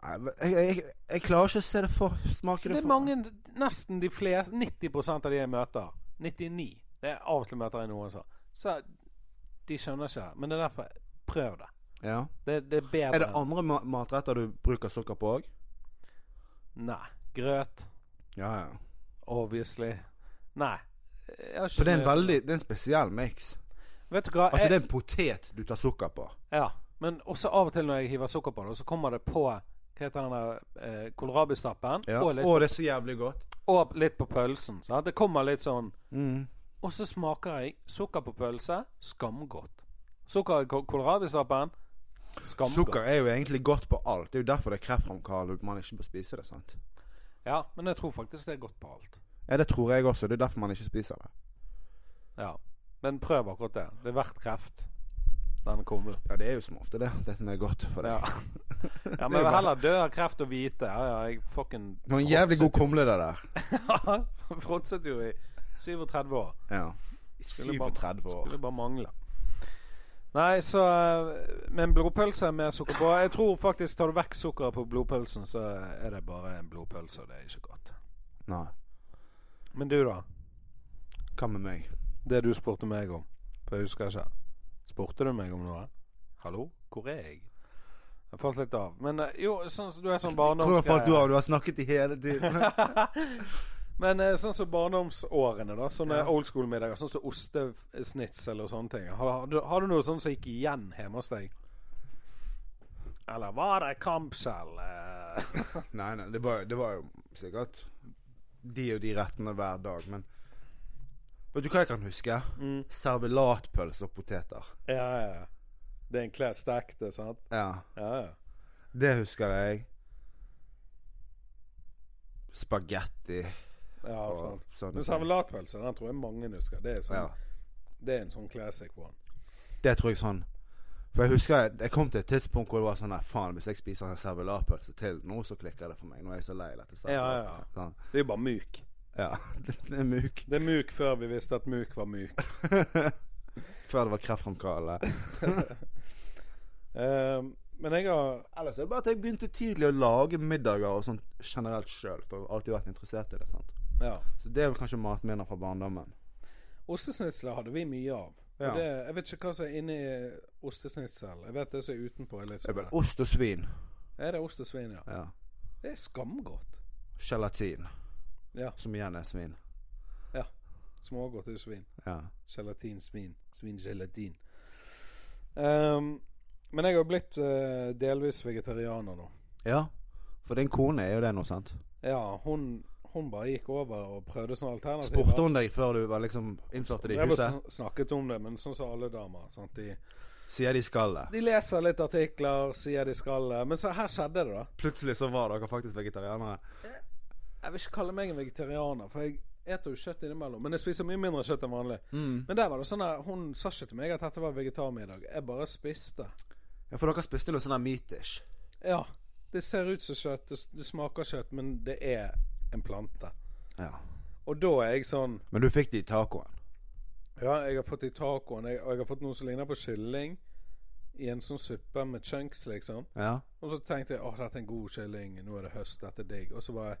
Jeg, jeg, jeg klarer ikke å se det for smake
Det
det
er mange, nesten de fleste 90% av de jeg møter 99 Det er av og til møter jeg noen som Så de skjønner ikke det. Men det er derfor Prøv det.
Ja.
Det, det er bedre.
Er det andre ma matretter du bruker sukker på òg?
Nei. Grøt.
Ja, ja.
Obviously. Nei.
For det er en veldig Det er en spesiell miks.
Vet du hva?
Altså,
jeg,
det er en potet du tar sukker på.
Ja. Men også av og til når jeg hiver sukker på det, så kommer det på hva heter den der eh, kålrabistappen
Ja.
og, litt,
Å, det er så jævlig godt.
og litt på pølsen. Sant? Det kommer litt sånn
Mm.
Og så smaker jeg sukker på pølse skamgodt. Sukker i kål- kålrabistappen Skamgodt.
Sukker er jo egentlig godt på alt. Det er jo derfor det er kreftfremkallende at man ikke bør spise det. sant?
Ja, men jeg tror faktisk det er godt på alt.
Ja, Det tror jeg også. Det er derfor man ikke spiser det.
Ja. Men prøv akkurat det. Det er verdt kreft. Den kommer.
Ja, det er jo som ofte det. Det som er godt for deg.
Ja. ja, men vil heller dø av kreft og vite. Ja, ja, jeg fucking
Det var en jævlig god kumle, det der.
Ja, Fråtset jo i 37 år.
Ja. I 37 år.
Skulle bare mangle. Nei, så Men med en blodpølse med sukker på Jeg tror faktisk tar du vekk sukkeret på blodpølsen, så er det bare en blodpølse. og Det er ikke godt.
Nei.
Men du, da?
Hva med meg?
Det du spurte meg om. For jeg husker ikke. Spurte du meg om noe? Hallo? Hvor er jeg? Jeg falt litt av. Men eh, jo, sånn, som- du er sånn
Hvor har falt du av? Du har snakket i hele tiden.
Men eh, sånn som barndomsårene, da. Sånne
Ja.
old school-middager. Sånn som ostesnitzel og sånne ting. Har, har, du, har du noe sånt som gikk igjen hjemme hos deg? Eller var det kampskjell? Eh,
nei, nei, det var, det var jo sikkert de og de rettene hver dag, men Vet du hva jeg kan huske?
mm.
Servelatpølse og poteter.
Ja, ja. ja. Det er en klær stekte, sant?
Ja.
Ja, ja.
Det husker jeg. Spagetti
ja
og
sant.
sånne
Men servelatpølse, den tror jeg mange husker. Det er, sånn,
Ja.
det er en sånn classic one.
Det tror jeg sånn For jeg husker jeg, jeg kom til et tidspunkt hvor det var sånn Nei, faen, hvis jeg spiser en servelatpølse til nå, så klikker det for meg. Nå er jeg så lei dette
Ja, ja, ja.
Sånn.
Det er jo bare muk.
ja. Det er muk.
Det er muk før vi visste at muk var muk.
Før det var kreftfremkallende.
Eh, men jeg har
Ellers er det bare at jeg begynte tidlig å lage middager og sånt generelt sjøl. For jeg har alltid vært interessert i det. sant?
Ja.
Så det er vel kanskje matminner fra barndommen.
Ostesnitsler hadde vi mye av.
Ja.
Det, jeg vet ikke hva som er inni ostesnitsel. Jeg vet det som er utenpå. Er litt
Det er vel ost og svin.
Er det ost og svin, ja?
Ja.
Det er skamgodt.
Gelatin.
Ja.
Som igjen er svin. Ja.
Smågodt er jo svin.
Ja.
Gelatin, svin. Svin, gelatin. Ehm, men jeg har blitt uh, delvis vegetarianer nå.
ja. For din kone er jo det nå, sant?
Ja, hun, hun bare gikk over og prøvde sånne alternativer.
Spurte hun deg før du var liksom innførte det i
Jeg bare
huset?
sn- snakket om det, men sånn som alle damer. Sant? De,
Sier de skal det.
de leser litt artikler, sier de skal det. Men så her skjedde det, da.
Plutselig så var dere faktisk vegetarianere.
Jeg vil ikke kalle meg en vegetarianer, for jeg eter jo kjøtt innimellom. Men jeg spiser mye mindre kjøtt enn vanlig.
Mm.
Men der var det sånn at hun sa ikke til meg at dette var vegetarmiddag. Jeg bare spiste.
Ja, for dere spiste noe sånn der meat-ish.
Ja. Det ser ut som kjøtt, det, det smaker kjøtt, men det er en plante.
Ja.
Og da er jeg sånn
Men du fikk det i tacoen.
Ja, jeg har fått det i tacoen, jeg, og jeg har fått noe som ligner på kylling. I en sånn suppe med chunks, liksom.
Ja.
Og så tenkte jeg åh, dette er en god kylling. Nå er det høst, dette er digg. Og så bare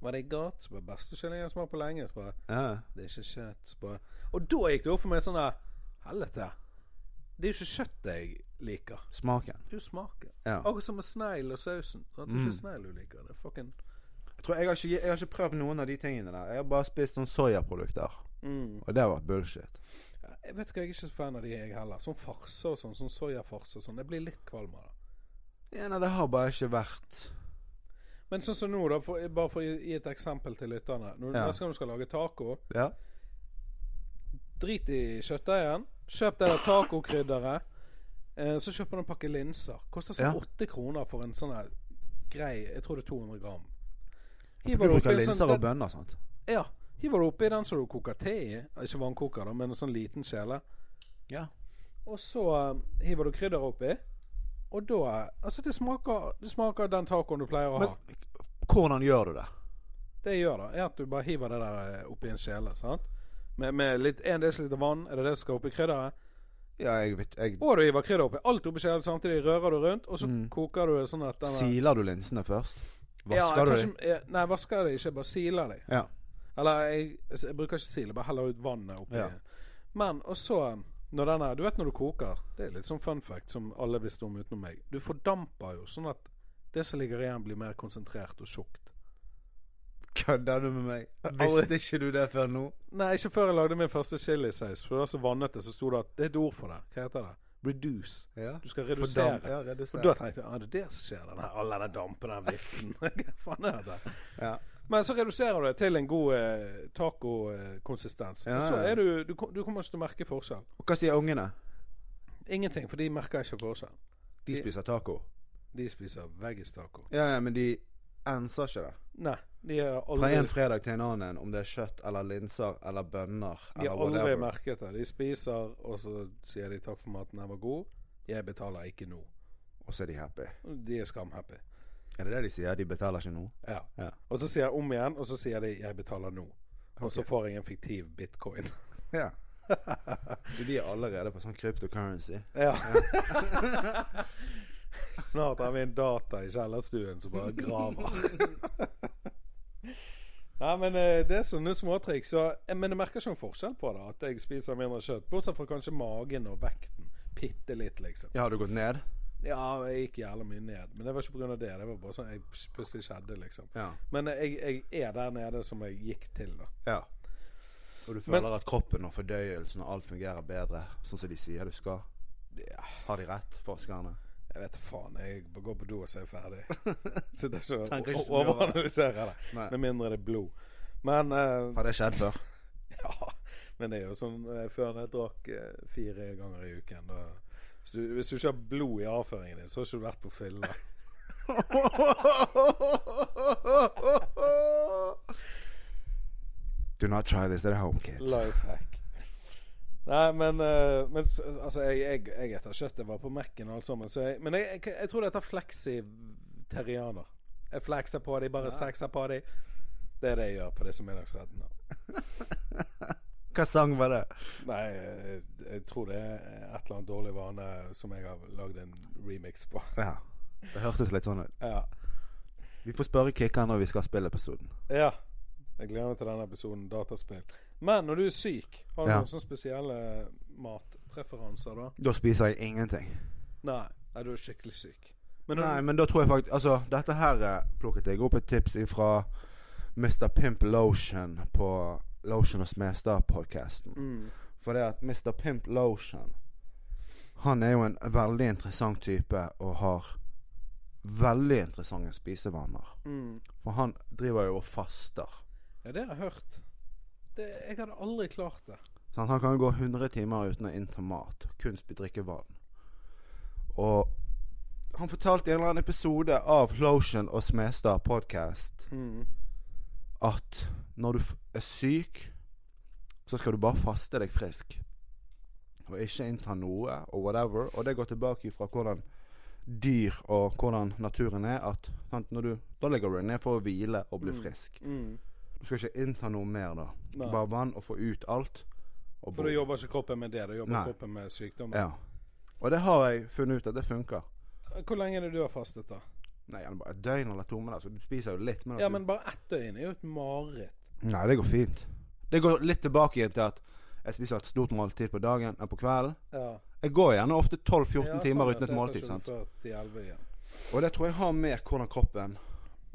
Var det godt? Så bare Beste kylling jeg har smakt på lenge. Så bare
ja.
Det er ikke kjøtt. Så bare Og da gikk det opp for meg sånn der Helvete. Det er jo ikke kjøtt jeg liker.
Smaken.
Det er jo smaken.
Ja.
Akkurat som med snegl og sausen. Det er
Mm.
ikke snegl du liker. Det er fucking
tror jeg har, ikke, jeg har ikke prøvd noen av de tingene der. Jeg har bare spist noen soyaprodukter.
mm.
Og det har vært bullshit.
Jeg vet ikke, jeg er ikke så fan av de, jeg heller. Sånn farse og sånn. Sånn soyafarse og sånn. Jeg blir litt kvalm av det.
Ja, nei, det har bare ikke vært
Men sånn som nå, da, for, bare for å gi et eksempel til lytterne. Når
Ja.
Neste gang du skal lage taco,
Ja.
drit i kjøttdeigen. Kjøp det der tacokrydderet. Eh, så kjøper du en pakke linser. Koster sånn
Ja.
kroner for en sånn grei Jeg tror det er 200 gram. Hiver
du bruker
sånn-
linser og bønner, sant?
Ja. Hiver du oppi den som du koker te i. Ikke vannkoker, da, men en sånn liten kjele.
Ja.
Og så uh, hiver du krydder oppi. Og da Altså, det smaker, det smaker den tacoen du pleier å ha.
Men hvordan gjør du det?
Det jeg gjør, da, er at du bare hiver det der eh, oppi en kjele. sant? Med, med litt 1 dl vann. Er det det som skal oppi krydderet?
Ja, jeg vet jeg,
Og du hiver krydder oppi. Alt oppi kjelen samtidig. Rører du rundt, og så
Mm.
koker du sånn at den er-
Siler du linsene først?
Ja,
Vasker du dem?
Nei, Nei, vasker dem ikke. Jeg bare siler dem.
Ja.
Eller jeg, jeg bruker ikke sile, bare heller ut vannet oppi.
Ja.
Men og så når den er Du vet når du koker Det er litt sånn fun fact som alle visste om utenom meg. Du fordamper jo, sånn at det som ligger igjen, blir mer konsentrert og tjukt.
Kødder du med meg? Visste ikke du det før nå?
Nei, ikke før jeg lagde min første chilisaus. For det var så vannete, så sto det at Det er et ord for det. Hva heter det? Reduce.
Ja.
Du skal redusere.
Ja,
Og da tenkte jeg ah, det er det som skjer. Den her, all denne dampen, den viften. Hva faen er dette?
Ja.
Men så reduserer du det til en god eh, tacokonsistens.
Ja,
så
ja.
er du, du Du kommer ikke til å merke forskjell.
Og hva sier ungene?
Ingenting, for de merker ikke forskjell.
De spiser taco.
De spiser veggistaco.
Ja, ja, men de enser ikke det.
Nei, de har
Fra en fredag til en annen, om det er kjøtt eller linser eller bønner
de har aldri
whatever.
merket det. De spiser, og så sier de 'takk for maten, den var god'. Jeg betaler ikke nå.
Og så er de happy.
De er skamhappy.
Er det det de sier? De betaler ikke nå?
Ja.
Ja.
Og så sier jeg om igjen, og så sier de 'jeg betaler nå'. Og så får jeg en fiktiv bitcoin.
Ja. så de er allerede på sånn cryptocurrency?
Ja. Snart har vi en data i kjellerstuen som bare graver. Nei, men eh, det er sånne småtriks. Så, eh, men jeg merker ikke noen forskjell på det. At jeg spiser mindre kjøtt. Bortsett fra kanskje magen og vekten. Bitte litt, liksom.
Ja, har du gått ned?
Ja, jeg gikk jævlig mye ned. Men det var ikke pga. det. Det var bare sånn jeg plutselig skjedde, liksom.
Ja.
Men eh, jeg, jeg er der nede som jeg gikk til, da.
ja. Og du føler at kroppen og fordøyelsen og alt fungerer bedre, sånn som de sier du skal?
Ja,
Har de rett, forskerne?
Jeg vet faen. Jeg går på do og så er jeg ferdig. Sitter ikke og overanalyserer det.
Nei.
Med mindre det er blod. Men uh,
Har det skjedd før?
Ja, men det er jo sånn eh, før jeg drakk eh, fire ganger i uken. Da, hvis, du, hvis du ikke har blod i avføringen din, så har du ikke vært på fylla.
Do not try this at home, kids.
Life hack. Nei, men, eh, men altså, jeg, jeg, jeg etter kjøttet var på Mac-en og alt sammen. Så jeg, men jeg, jeg, tror det heter flexiterianer. Jeg flekser på dem, bare sexer på dem. Det er det jeg gjør på disse middagsrettene.
Hva sang var det?
Nei, jeg, jeg tror det er et eller annet dårlig vane som jeg har lagd en remix på.
Ja. Det hørtes litt sånn ut.
Ja.
Vi får spørre Kikkan når vi skal spille episoden.
ja. Jeg gleder meg til denne episoden dataspill. Men når du er syk, har du
Ja.
noen sånne spesielle matpreferanser da?
Da spiser jeg ingenting.
Nei. Nei, du er skikkelig syk. Men
Nei, men da tror jeg faktisk Altså, dette her eh, plukket jeg opp et tips ifra Mr. Pimp Lotion på Lotion og Smestad-podkasten.
mm,
For det at Mr. Pimp Lotion Han er jo en veldig interessant type og har veldig interessante spisevaner.
mm.
For han driver jo og faster.
Ja, det har jeg hørt. Det, jeg hadde aldri klart det.
Sånn, Han kan gå 100 timer uten å innta mat. Kun drikke vann. Og han fortalte i en eller annen episode av Lotion og Smestad podcast
Mm.
at når du er syk, så skal du bare faste deg frisk. Og ikke innta noe og whatever. Og det går tilbake fra hvordan dyr og hvordan naturen er. At sant, når du, Da ligger du ned for å hvile og bli
Mm.
frisk.
Mm.
Du skal ikke innta noe mer da.
Nei.
Bare vann og få ut alt.
For da jobber ikke kroppen med det. Da jobber
Nei.
kroppen med sykdommer.
Ja. Og det har jeg funnet ut at det funker.
Hvor lenge er det du har fastet, da?
Nei, bare et døgn eller to, men altså, du spiser jo litt. Men,
Ja,
du-
men bare ett døgn er jo et mareritt.
Nei, det går fint. Det går litt tilbake igjen til at jeg spiser et stort måltid på dagen eller på kvelden.
Ja.
Jeg går gjerne ofte 12-14
Ja,
timer
sånn,
uten et måltid. sant?
ikke før 10-11 igjen.
Og det tror jeg har med hvordan kroppen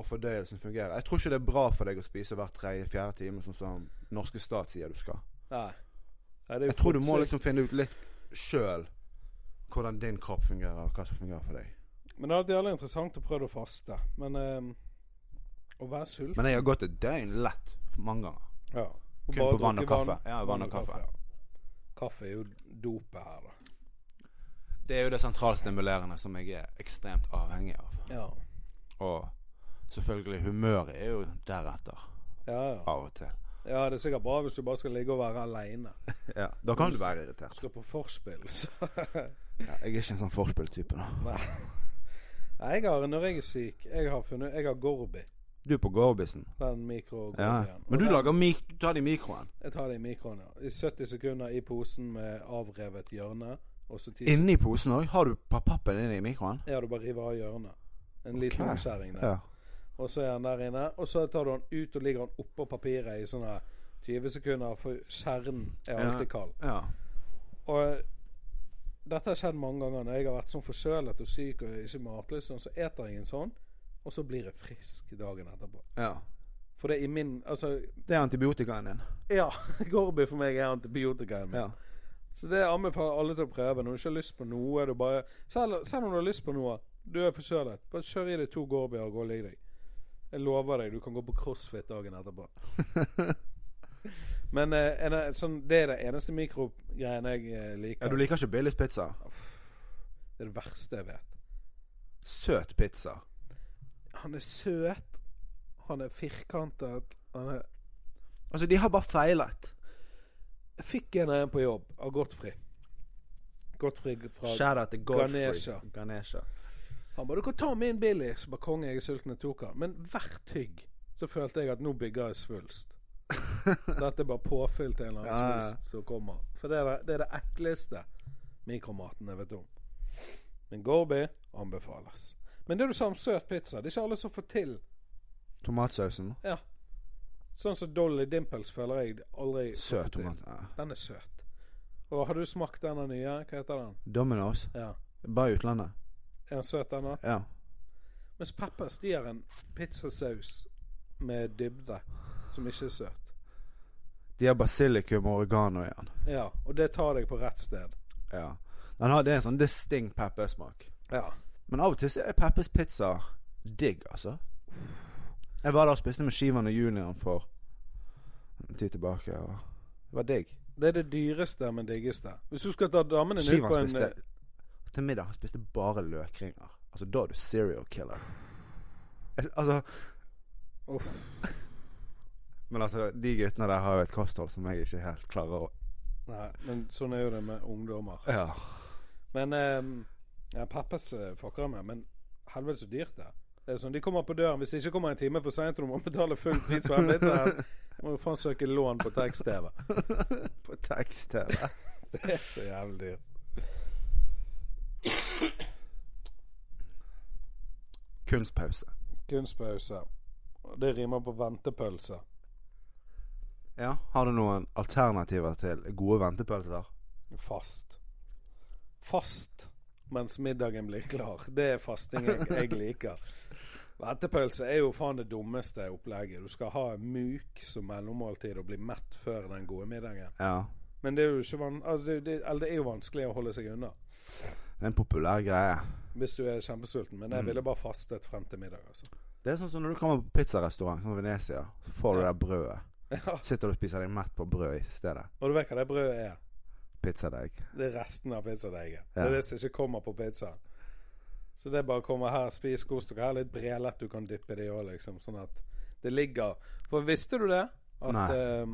og fordøyelsen fungerer. Jeg tror ikke det er bra for deg å spise hver tredje-fjerde time, sånn som norske stat sier du skal.
Nei. Nei det
Jeg tror du må liksom finne ut litt sjøl hvordan din kropp fungerer, og hva som fungerer for deg.
Men det er vært jævlig interessant å prøve å faste. Men um, å være sulten
Men jeg har gått et døgn lett mange ganger.
ja.
Kun på vann og
kaffe.
kaffe. Ja, vann og kaffe.
ja. Kaffe er jo dopet her, da.
Det er jo det sentralstimulerende som jeg er ekstremt avhengig av.
Ja.
Og selvfølgelig humøret er jo deretter,
Ja, ja.
av og til.
ja, det er sikkert bra hvis du bare skal ligge og være aleine.
Ja, Da kan du være irritert.
Skal på forspill, så
Ja, jeg er ikke en sånn forspilltype, da.
Nei. Nei, jeg har, når jeg er syk Jeg har funnet Jeg har Gorbi.
Du er på Gorbisen.
Den mikro
Ja. Men du lager mik du tar det i mikroen.
Jeg tar det i mikroen, ja. I 70 sekunder i posen med avrevet hjørne. Og så 10
Inni posen òg? Har du pappen inne i mikroen?
Ja, du bare river av hjørnet. En liten
Ok.
omskjæring der.
Ja.
Og så er han der inne. Og så tar du han ut og ligger han oppå papiret i sånne 20 sekunder, for kjernen er alltid kald.
ja.
Og eh, dette har skjedd mange ganger når jeg har vært sånn forkjølet og syk og ikke matlyst, så eter jeg en sånn, og så blir jeg frisk dagen etterpå.
ja.
For det er i min Altså,
Det er antibiotikaen din.
ja, Gorby for meg er antibiotikaen min.
Ja.
Så det anbefaler alle til å prøve. Når du ikke har lyst på noe du bare, selv, selv om du har lyst på noe, du er forkjølet, bare kjør i deg to Gorby og gå og legg deg. Jeg lover deg, du kan gå på crossfit dagen etterpå. Men eh, en, eh, sånn, det er det eneste mikrogreien jeg eh, liker.
ja. Du liker ikke Billys pizza?
Det er det verste jeg vet.
søt pizza.
Han er søt. Han er firkantet. Han er
Altså, de har bare feilet.
Jeg fikk en av en på jobb av Godtfrey. Godtfrey fra
Shout-out til Godfrey.
Ganesha.
Ganesha.
Han bare 'Du kan ta min Billy'. Så bare konge, jeg er sulten, jeg tok han. Men hvert hygg så følte jeg at nå bygger jeg svulst. Dette er bare påfyll til en eller annen
Ja,
svulst som kommer. For det er det, det er det ekleste mikromaten jeg vet om. Men Gorby anbefales. Men det du sa om søt pizza, det er ikke alle som får til
Tomatsausen.
Ja. Sånn som Dolly Dimples føler jeg aldri
Søt tomat. Ja.
Den er søt. Og har du smakt denne nye? Hva heter den?
Domino's.
Ja.
Bare i utlandet.
Er han søt, den òg?
Ja.
Mens Peppers de har en pizzasaus med dybde som ikke er søt.
De har basilikum og oregano igjen.
Ja, og det tar deg på rett sted.
Ja. Den har, det er en sånn distinct peppersmak.
Ja.
Men av og til så er Peppers pizza digg, altså. Jeg var der og spiste med Skivan og Junior for en tid tilbake, og det var digg.
Det er det dyreste, men diggeste. Hvis du skal ta damene
ned
på en
spiste Til middag han spiste bare løkringer. Altså, da er du serial killer. Altså
Uff.
Men altså, de guttene der har jo et kosthold som jeg ikke helt klarer å
Nei, men sånn er jo det med ungdommer.
Ja.
Men eh, ja, Peppers eh, fucker med. Men helvete så dyrt det er. Sånn, De kommer på døren. Hvis de ikke kommer en time for seint og du må betale full pris for en pizza, må du faen søke lån på tekst-TV.
På tekst-TV.
Det er så jævlig dyrt.
Kunstpause.
Kunstpause. Det rimer på ventepølse.
Ja. Har du noen alternativer til gode ventepølser?
Fast. Fast mens middagen blir klar. Det er fasting jeg, jeg liker. Ventepølse er jo faen det dummeste opplegget. Du skal ha en myk som mellommåltid og bli mett før den gode middagen.
Ja.
Men det er jo altså det, det, det er jo vanskelig å holde seg unna
Det er en populær greie.
hvis du er kjempesulten. Men jeg
Mm.
ville bare fastet frem til middag, altså.
Det er sånn som når du kommer på pizzarestaurant, sånn Venezia, får du
Ja.
det brødet.
Ja,
Sitter du og spiser deg mett på brød i stedet.
Og du vet hva det brødet er?
Pizzadeig.
Det er resten av pizzadeigen. Det er det som ikke kommer på pizzaen. Så det er bare å komme her, spis, kos dere. Her er litt brelett du kan dyppe det i òg, liksom. Sånn at det ligger For visste du det? At
Nei.
eh,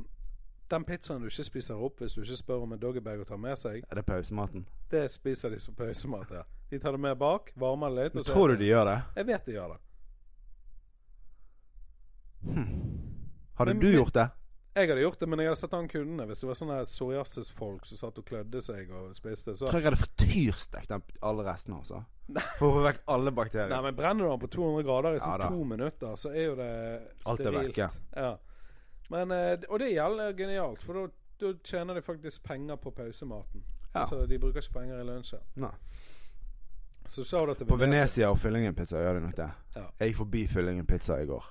den pizzaen du ikke spiser opp hvis du ikke spør om en doggybag å ta med seg,
Er det pausematen?
det spiser de som pausemat. Ja. De tar det med bak, varmer det litt.
Men tror du de gjør det?
Jeg vet de gjør det.
Hm. Hadde
Men-
du gjort det?
Jeg hadde gjort det, men jeg hadde sett an kundene. Hvis det var sånne psoriasis-folk som satt og klødde seg og spiste, så
tror jeg hadde frityrstekt alle restene, altså. For å få vekk alle bakterier.
Nei, men brenner du den på 200 grader i sånn
ja,
to minutter, så er jo det sterilt.
Alt er
vekk,
ja.
Ja. Men, eh, og det gjelder genialt, for da- tjener de faktisk penger på pausematen.
Ja.
Så de bruker ikke penger i lunsjen.
Nei.
Så sa du til
På Venezia og Fyllingen pizza gjør de nok det.
Ja.
Jeg gikk forbi Fyllingen pizza i går.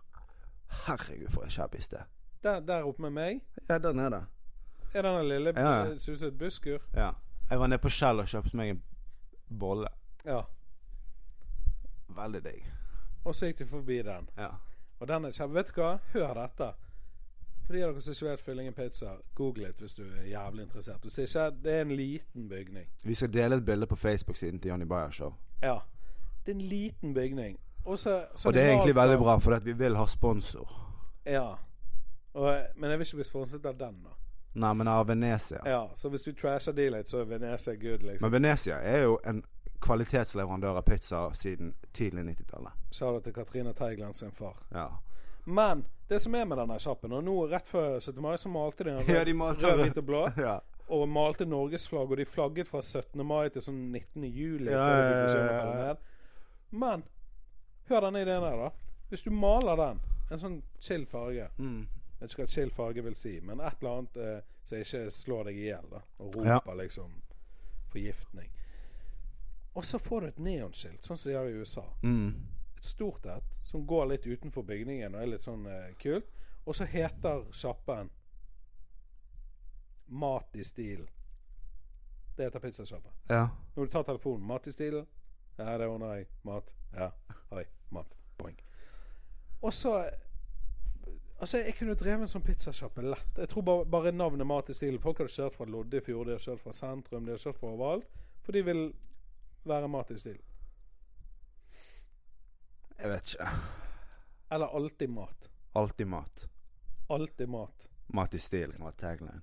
Herregud, for et shabby sted.
Der, der oppe med meg
Ja, der nede.
er den lille
Ja, ja.
Ser ut som et busskur.
Ja. Jeg var nede på Shell og kjøpte meg en bolle.
Ja.
Veldig digg.
Og så gikk de forbi den.
Ja.
Og den er kjempe... Vet du hva? Hør dette. For de av dere som ikke vet Fyllingen pizza, google litt hvis du er jævlig interessert. Hvis ikke Det er en liten bygning.
Vi skal dele et bilde på Facebook-siden til Johnny Bayer Show.
Ja. Det er en liten bygning. Og, så, så
Og det er egentlig veldig bra, for vi vil ha sponsor.
Ja. Og, men jeg vil ikke bli sponset av den, da.
Nei, men av Venezia.
Ja, Så hvis du trasher de litt, så er Venezia good, liksom.
Men Venezia er jo en kvalitetsleverandør av pizza siden tidlig 90-tallet.
Sa du til Katrine Teigland sin far.
Ja.
Men det som er med denne sjappen Og nå rett før 17. mai så malte de en
Ja,
rød,
de malte
rød hvit og blå.
ja.
Og malte norgesflagg, og de flagget fra 17. mai til sånn 19. juli.
Ja, ja, ja, ja.
Men hør denne ideen her, da. Hvis du maler den, en sånn chill farge
Mm.
Jeg vet ikke hva chill farge vil si, men et eller annet eh, som ikke slår deg i hjel. Og
Ja.
roper liksom forgiftning. Og så får du et neonskilt, sånn som de har i USA.
Mm.
Et stort et som går litt utenfor bygningen og er litt sånn eh, kult. Og så heter sjappen Mat i stil. Det heter pizzasjappa.
Ja.
Når du tar telefonen 'Mat i stil', Ja, det ordner jeg. Mat. Ja. Oi. Mat. Boing. Og så Altså, jeg kunne drevet en sånn pizzasjappe lett. Jeg tror bare, bare navnet Mat i stilen Folk hadde kjørt fra Loddefjord, de har kjørt fra sentrum, de har kjørt fra overalt. For de vil være mat i stil.
Jeg vet ikke.
Eller alltid mat?
Alltid mat.
Alltid mat.
Mat i stil kan være tagline.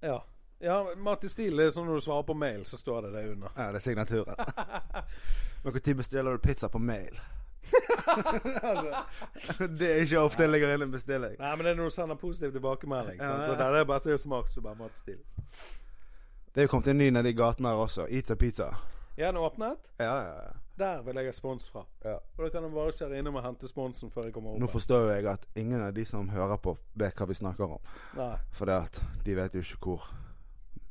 Ja. ja mat i stil det er sånn når du svarer på mail, så står det det under.
Ja, det er signaturen. Men når bestiller du pizza på mail? altså, det er ikke ofte jeg legger inn en bestilling.
Nei, men det er når du sender positiv tilbakemelding.
Ja, ja.
Der er bare så smakt så bare mat i stil.
Det er jo kommet en ny nede i gaten her også. Eat a pizza.
Er den åpnet?
Ja, ja, ja.
Der vil jeg ha spons fra.
Ja.
Og da kan jeg bare kjøre innom og hente sponsen før jeg kommer opp.
Nå forstår jo jeg at ingen av de som hører på, vet hva vi snakker om. For de vet jo ikke hvor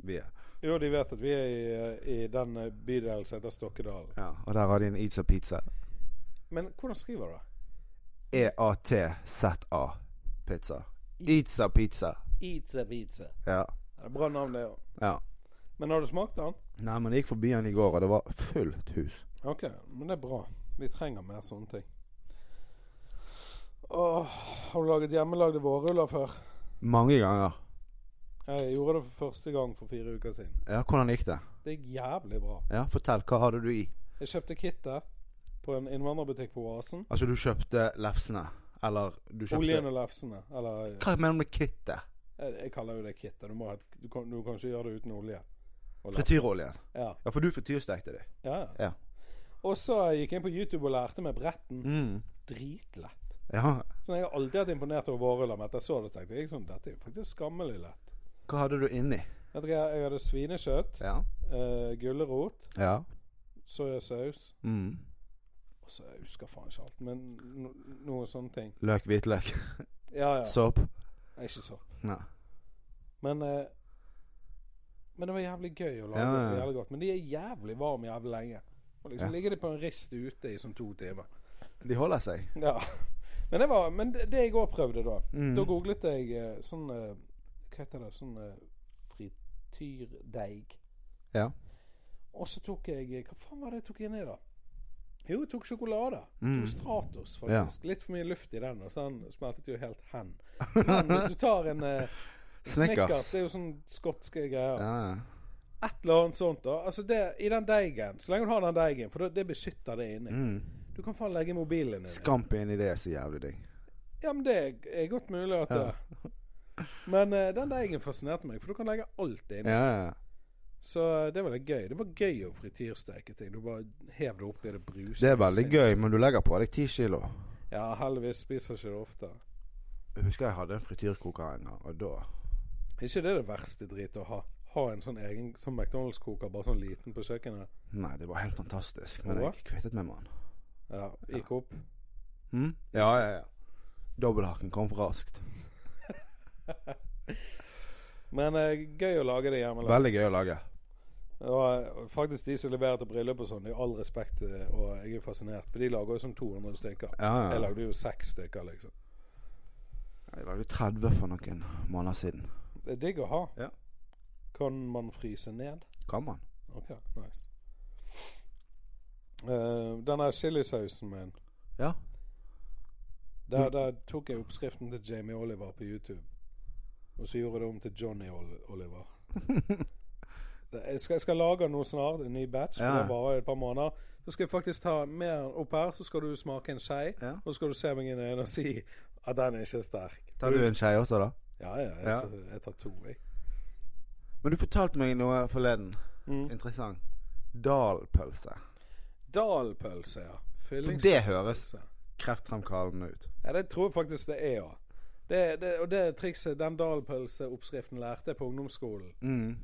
vi er.
Jo, de vet at vi er i, i den bydelen som heter Stokkedalen.
Ja, Og der har de en Eats a pizza.
Men hvordan skriver du det?
E E-A-T-Z-A pizza. Eats a pizza.
Eats a pizza.
Ja.
Det er bra navn, det òg.
ja.
Men har du smakt den?
Nei, men jeg gikk forbi den i går, og det var fullt hus.
Ok, men det er bra. Vi trenger mer sånne ting. Åh, har du laget hjemmelagde vårruller før?
Mange ganger.
Jeg gjorde det for første gang for fire uker siden.
Ja, hvordan gikk det?
Det gikk jævlig bra.
Ja, Fortell. Hva hadde du i?
Jeg kjøpte kittet på en innvandrerbutikk på Oasen.
Altså, du kjøpte lefsene? Eller du kjøpte
Oljen og lefsene. Eller
Hva mener du med kittet?
jeg, jeg kaller jo det kittet. Du, du, du kan ikke gjøre det uten olje.
Frityroljen.
Ja.
Ja, for du frityrstekte de.
Ja, ja. Og så gikk jeg inn på YouTube og lærte meg bretten.
Mm.
Dritlett.
Ja.
Sånn, jeg har alltid vært imponert over vårruller. Men etter så det, tenkte jeg sånn, dette er faktisk skammelig lett.
Hva hadde du inni?
Hva, Jeg hadde svinekjøtt,
Ja.
uh, gulrot,
Ja.
soyasaus
Mm.
Og så jeg husker faen ikke alt, men no, noen sånne ting.
Løk, hvitløk.
Ja, ja.
Sopp.
Ikke såp
Nei.
Men uh, Men det var jævlig gøy å lage
ja.
det jævlig godt. Men de er jævlig varme jævlig lenge. Og liksom
Ja.
ligger de på en rist ute i sånn to timer.
De holder seg.
Ja. Men det var Men det, det jeg òg prøvde da
Mm.
Da googlet jeg eh, sånn eh, Hva heter det? Sånn eh, frityrdeig.
Ja.
Og så tok jeg Hva faen var det jeg tok inni, da? Jo, jeg tok sjokolade.
Mm.
Tok Stratos, faktisk. Litt for mye luft i den, og så den smeltet jo helt hen. Men hvis du tar en eh,
Snickers.
Snickers, det er jo sånn skotske greier.
Ja. Ja.
Et eller annet sånt. da Altså det, I den deigen, så lenge du har den deigen, for det, det beskytter det inni.
Mm.
Du kan faen legge mobilen inni.
Skamp inni det er så jævlig digg.
Ja, men det er godt mulig at det Men uh, den deigen fascinerte meg, for du kan legge alt inni.
Ja, ja.
Så eh, det var litt gøy. Det var gøy å frityrsteke ting. Du bare hev det oppi det bruset.
Det er veldig gøy, men du legger på deg ti kilo.
Ja, heldigvis spiser ikke det ofte.
Jeg husker jeg hadde en frityrkoker en gang, og da
Er ikke det det verste drit å ha? Ha en sånn egen sånn McDonald's-koker, bare sånn liten på kjøkkenet?
Nei, det var helt fantastisk. Men jeg kvittet meg med den.
Ja, gikk opp.
Mm? Ja, ja, ja. Dobbelthaken kom raskt.
Men eh, gøy å lage det hjemme.
Veldig gøy å lage.
Og eh, faktisk de som leverer til bryllup og sånn, i all respekt, eh, og jeg er fascinert, for de lager jo sånn 200 stykker.
Ja, ja.
Jeg lagde jo seks stykker, liksom.
Jeg lagde 30 for noen måneder siden.
Det er digg å ha.
Ja.
Kan man fryse ned?
Kan man?
Ok, nice. Uh, denne chilisausen min
Ja.
der, der tok jeg oppskriften til Jamie Oliver på YouTube. Og så gjorde jeg det om til Johnny Ol Oliver. Jeg skal, jeg skal lage noe snart, en ny batch.
Ja.
Det varer et par måneder. Så skal jeg faktisk ta mer opp her, så skal du smake en skje.
Ja.
Og så skal du se meg inn i øynene og si at den er ikke er sterk.
Tar du en skje også, da?
Ja, ja. Jeg,
Ja.
Tar, jeg tar to, jeg.
Men du fortalte meg noe forleden.
Mm.
Interessant. Dalpølse.
Dalpølse, ja. Fyllings-
det høres kreftfremkallende ut.
Ja, det tror jeg faktisk det er, ja. Det, det, og det trikset, den dalpølseoppskriften lærte jeg på ungdomsskolen
Mm.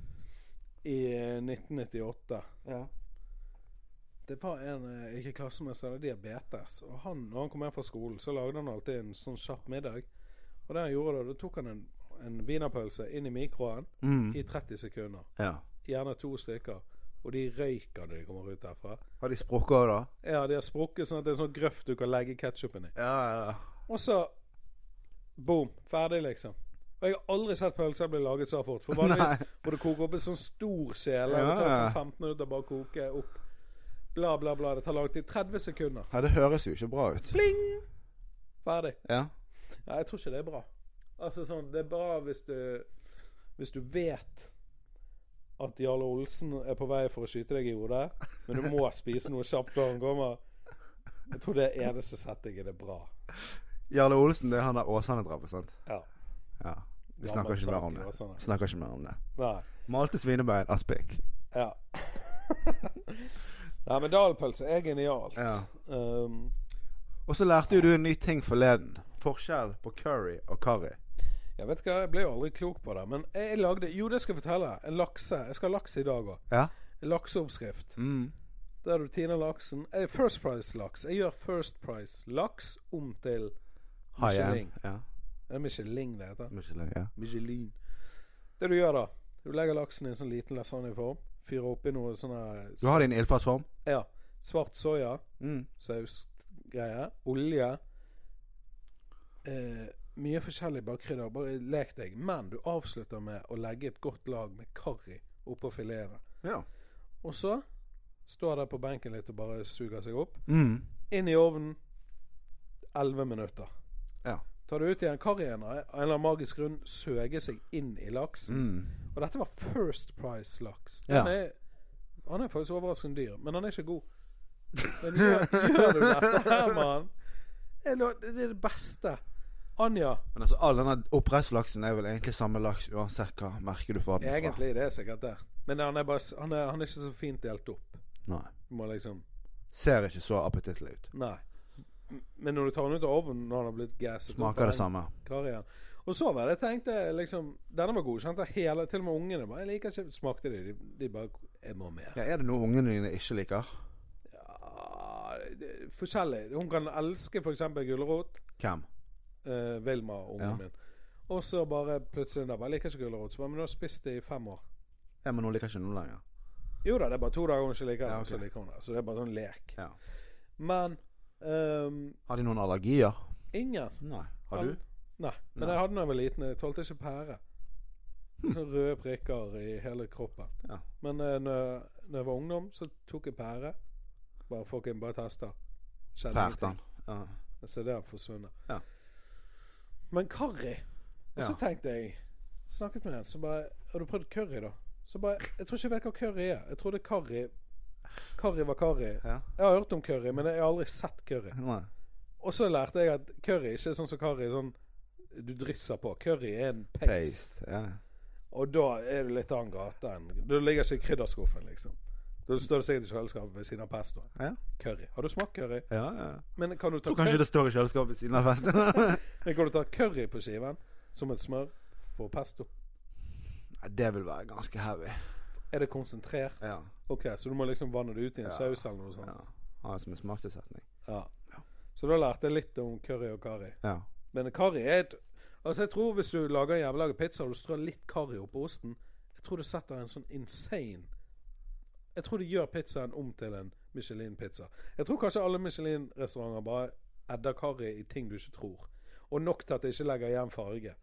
i eh, 1998.
Ja.
Det var en eh, jeg gikk i klasse med som hadde diabetes. Og han, når han kom hjem fra skolen, så lagde han alltid en sånn kjapp middag. Og det han gjorde da, da tok han en, en wienerpølse inn i mikroen
Mm.
i 30 sekunder.
ja.
Gjerne to stykker. Og de røyker når de kommer ut derfra.
Har de sprukket òg, da?
Ja, de har sprukket sånn at det er sånn grøft du kan legge ketsjupen i.
Ja, ja.
Og så boom, ferdig, liksom. Og jeg har aldri sett pølser bli laget så fort. For vanligvis må du koke opp en sånn stor kjele.
Ja,
tar
ja.
15 minutter bare å koke opp. Bla, bla, bla. Det tar lang tid. 30 sekunder.
ja. Det høres jo ikke bra ut.
Pling! Ferdig.
Ja.
Ja, jeg tror ikke det er bra. Altså sånn, Det er bra hvis du Hvis du vet at Jarle Olsen er på vei for å skyte deg i hodet, men du må spise noe kjapt før han kommer. Jeg tror det er eneste settingen er bra.
Jarle Olsen, det er han der Åsane-drapet, sant?
Ja.
Ja. Vi snakker ikke mer om det.
Åsane.
Snakker ikke mer om det.
Nei.
Malte svinebein, aspik.
Ja. Nei, men dalpølse er genialt.
Ja.
Um,
Og så lærte jo du en ny ting forleden. Forskjell på curry og curry.
Jeg vet ikke, jeg ble jo aldri klok på det. Men jeg lagde Jo, det skal jeg fortelle. En lakse. Jeg skal ha laks i dag òg.
Ja.
En lakseoppskrift.
Mm.
Der du tiner laksen. Eh, First Price-laks. Jeg gjør First Price-laks om til Michelin.
Ja.
Det Er Michelin det heter?
Michelin, ja.
Michelin. Det du gjør da Du legger laksen i en sånn liten lasagneform. Fyrer oppi noe sånn
Du har din ildfartsform?
Ja. Svart soya.
Mm.
sausgreier. Olje. Eh, mye forskjellig bakkrydder. Bare lek deg. Men du avslutter med å legge et godt lag med karri oppå filetene.
Ja.
Og så står der på benken litt og bare suger seg opp.
Mm.
Inn i ovnen 11 minutter.
Ja.
Tar du ut igjen karrien av en eller annen magisk grunn søger seg inn i laksen.
Mm.
Og dette var First Price-laks.
Ja.
Han er faktisk overraskende dyr, men han er ikke god. Men gjør, gjør du dette her, mann? Det er det beste. Anja.
Men altså, all denne oppdrettslaksen er vel egentlig samme laks uansett hva merker du får den fra.
Egentlig det er sikkert det. Men han er, bare, han er, han er ikke så fint delt opp.
Nei.
Du må liksom
Ser ikke så appetittlig ut.
Nei. Men når du tar den ut av ovnen når den har blitt gasset
Smaker det samme.
Karrieren. Og så var det jeg tenkte liksom Denne var godkjent av hele Til og med ungene bare Jeg liker ikke Smakte de? De, de bare Jeg må mer.
Ja, er det noe ungene dine ikke liker?
Ja, det forskjellig. Hun kan elske f.eks. gulrot.
Hvem?
Uh, Vilma, ungen
Ja.
min. Og så bare plutselig da, bare, Jeg liker ikke gulrot. Så bare, Men du har spist det i fem år.
Ja, men hun liker ikke noe lenger.
Jo da, det er bare to dager hun ikke liker det.
Ja, ok.
Så liker hun det. Så det er bare sånn lek.
Ja.
Men ehm,
Har de noen allergier?
ingen.
Nei. Har du?
Nei. Men
Nei.
jeg hadde da jeg var liten. Jeg tålte ikke pære. Sånne røde prikker i hele kroppen.
Ja.
Men uh, når, når jeg var ungdom, så tok jeg pære. Bare fucking bare testa. Skjedde ingenting.
Ja.
Så det har forsvunnet.
Ja.
Men curry Og så tenkte jeg Snakket med en så bare Har du prøvd curry, da? Så bare Jeg tror ikke jeg vet hva curry er. Jeg trodde curry Curry var curry.
ja.
Jeg har hørt om curry, men jeg har aldri sett curry.
Nei.
Og så lærte jeg at curry ikke er sånn som curry Sånn du drysser på. Curry er en paste.
Paste. Ja.
Og da er det litt annen gate enn Du ligger ikke i krydderskuffen, liksom. Da står det sikkert i kjøleskapet ved siden av pesto.
Ja.
Curry. Har du smakt curry?
ja, ja.
Men kan du ta
Tror kanskje det står i kjøleskapet ved siden av pesto.
Men kan du ta curry på skiven som et smør for pesto?
Nei, det vil være ganske heavy.
Er det konsentrert?
Ja.
Ok, så du må liksom vanne det ut i en
Ja.
saus eller noe sånt?
ja. Ha det som en smaktilsetning.
Ja. Så da lærte jeg litt om curry og curry.
Ja.
Men curry er et Altså, jeg tror hvis du lager en hjemmelaget pizza og du strør litt curry oppå osten Jeg tror det setter en sånn insane Jeg tror de gjør pizzaen om til en Michelin-pizza. Jeg tror kanskje alle Michelin-restauranter bare edder karri i ting du ikke tror. Og nok til at det ikke legger igjen farge.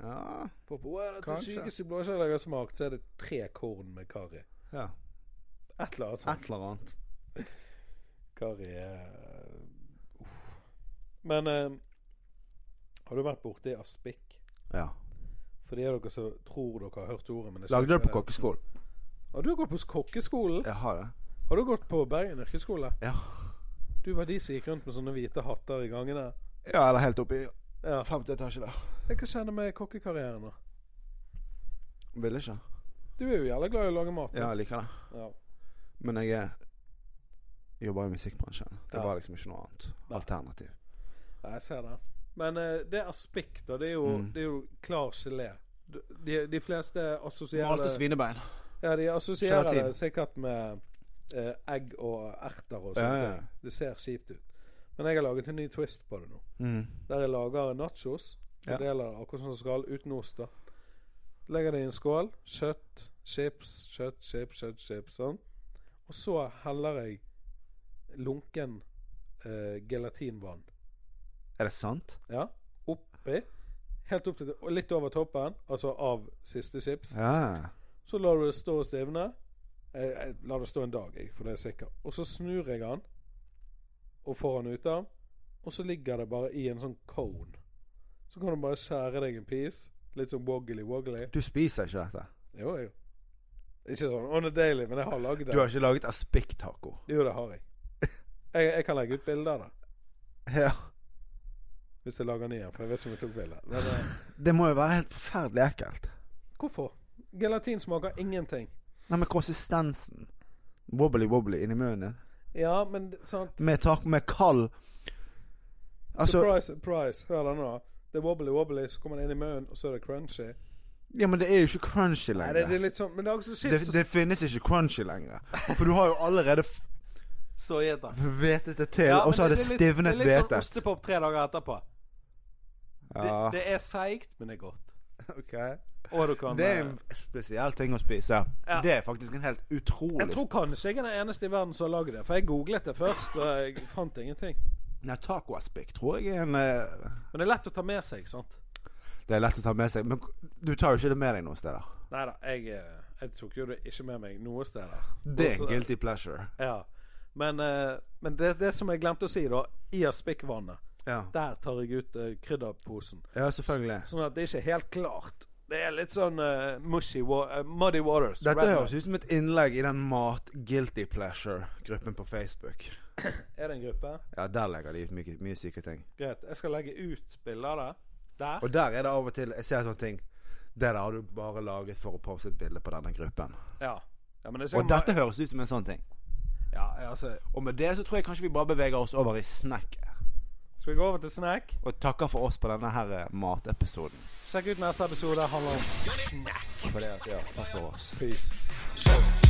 Ja.
For på er det
Kanskje.
sykeste blåskjellet jeg har smakt, så er det tre korn med karri.
ja.
Et eller annet.
Et eller annet.
karri er uh. Men uh, har du vært borti aspik?
Ja.
For de av dere som tror dere har hørt ordet men
Lagde det
på
på
hva
du
Har du gått på kokkeskolen?
Jeg har det.
Har du gått på Bergen yrkesskole?
Ja.
Du var de som gikk rundt med sånne hvite hatter i gangene?
Ja, eller helt oppe i
Ja.
femte etasje der.
Hva skjedde med kokkekarrieren da.
Ville ikke.
Du er jo jævlig glad i å lage mat. da.
Ja, jeg liker det.
Ja.
Men jeg er jobber i musikkbransjen. Det
Ja.
var liksom ikke noe annet
Nei.
alternativ.
Ja, jeg ser det. Men uh, det er aspik, da. Det er jo,
Mm.
det er jo klar gelé. De, de fleste assosierer
Malte svinebein.
Ja, de assosierer
Gelatin.
det sikkert med eh, egg og erter og
Ja,
sånt.
ja, ja.
Det ser kjipt ut. Men jeg har laget en ny twist på det nå.
Mm.
Der jeg lager nachos.
Ja.
deler det akkurat som det skal, uten ost. da Legger det i en skål. Kjøtt, chips, kjøtt, chips, kjøtt, chips. Sånn. Og så heller jeg lunken eh, gelatinvann.
Er det sant?
Ja, oppi. Helt opp til Og litt over toppen, altså av siste chips.
Ja.
Så lar du det stå og stivne. Jeg, jeg lar det stå en dag, jeg, for det er sikkert. Og så snur jeg den og får den ut av. Og så ligger det bare i en sånn cone. Så kan du bare skjære deg en piece. Litt sånn woggly-woggly.
Du spiser ikke dette?
Jo, jo. Ikke sånn on a daily, men jeg har lagd det.
Du har ikke laget aspik-taco?
Jo, det har jeg. Jeg, jeg kan legge ut bilder av det.
Ja.
Hvis jeg lager den igjen, for jeg vet ikke om jeg tok bilde. Eh,
Det må jo være helt forferdelig ekkelt.
hvorfor? Gelatin smaker ingenting.
Nei, men konsistensen. Wobbly-wobbly inni munnen.
Ja, men sant
Med, tak, med kald Altså
Surprise, surprise. Hør da nå. Det er wobbly wobbly, så kommer det inn i munnen, og så er det crunchy.
Ja, men det er jo ikke crunchy
Nei,
lenger.
det, det er litt sånn Men det er også
det, det finnes ikke crunchy lenger. For du har jo allerede f-
Så gjeter.
hvetet det til, og så har det stivnet
Det er litt sånn ostepop tre dager etterpå.
Ja,
Det, det er seigt, men det er godt.
ok.
Og du kan
Det er
eh,
en spesiell ting å spise.
Ja.
Det er faktisk en helt utrolig
Jeg tror kanskje jeg er den eneste i verden som har lagd det. For jeg googlet det først, og jeg fant ingenting.
Nei, tacoaspik tror jeg er en uh...
Men det er lett å ta med seg, sant?
Det er lett å ta med seg. Men du tar jo ikke det med deg noen steder.
Nei da, jeg, eh, jeg tok jo det ikke med meg noen steder.
Det er en guilty pleasure.
Ja. Men, uh, men det, det som jeg glemte å si, da. I aspikkvannet,
Ja,
der tar jeg ut uh, krydderposen.
ja selvfølgelig.
Sånn at det ikke er helt klart. Det er litt sånn uh, mushy eh, Muddy waters.
Dette høres ut som et innlegg i den mat-guilty pleasure-gruppen på Facebook.
Er det en gruppe?
Ja, der legger de ut mye, mye syke ting.
Greit. Jeg skal legge ut bilder av det. Der.
Og der er det av og til Jeg ser sånne ting. Det der har du bare laget for å poste et bilde på denne gruppen.
Ja. ja men det
Og dette høres ut som en sånn ting.
Ja, altså
Og med det så tror jeg kanskje vi bare beveger oss over i snack.
Skal vi gå over til snack?
Og takker for oss på denne her eh, matepisoden.
Sjekk ut neste episode. Det Handler om
For det ja, takk for oss.
peace.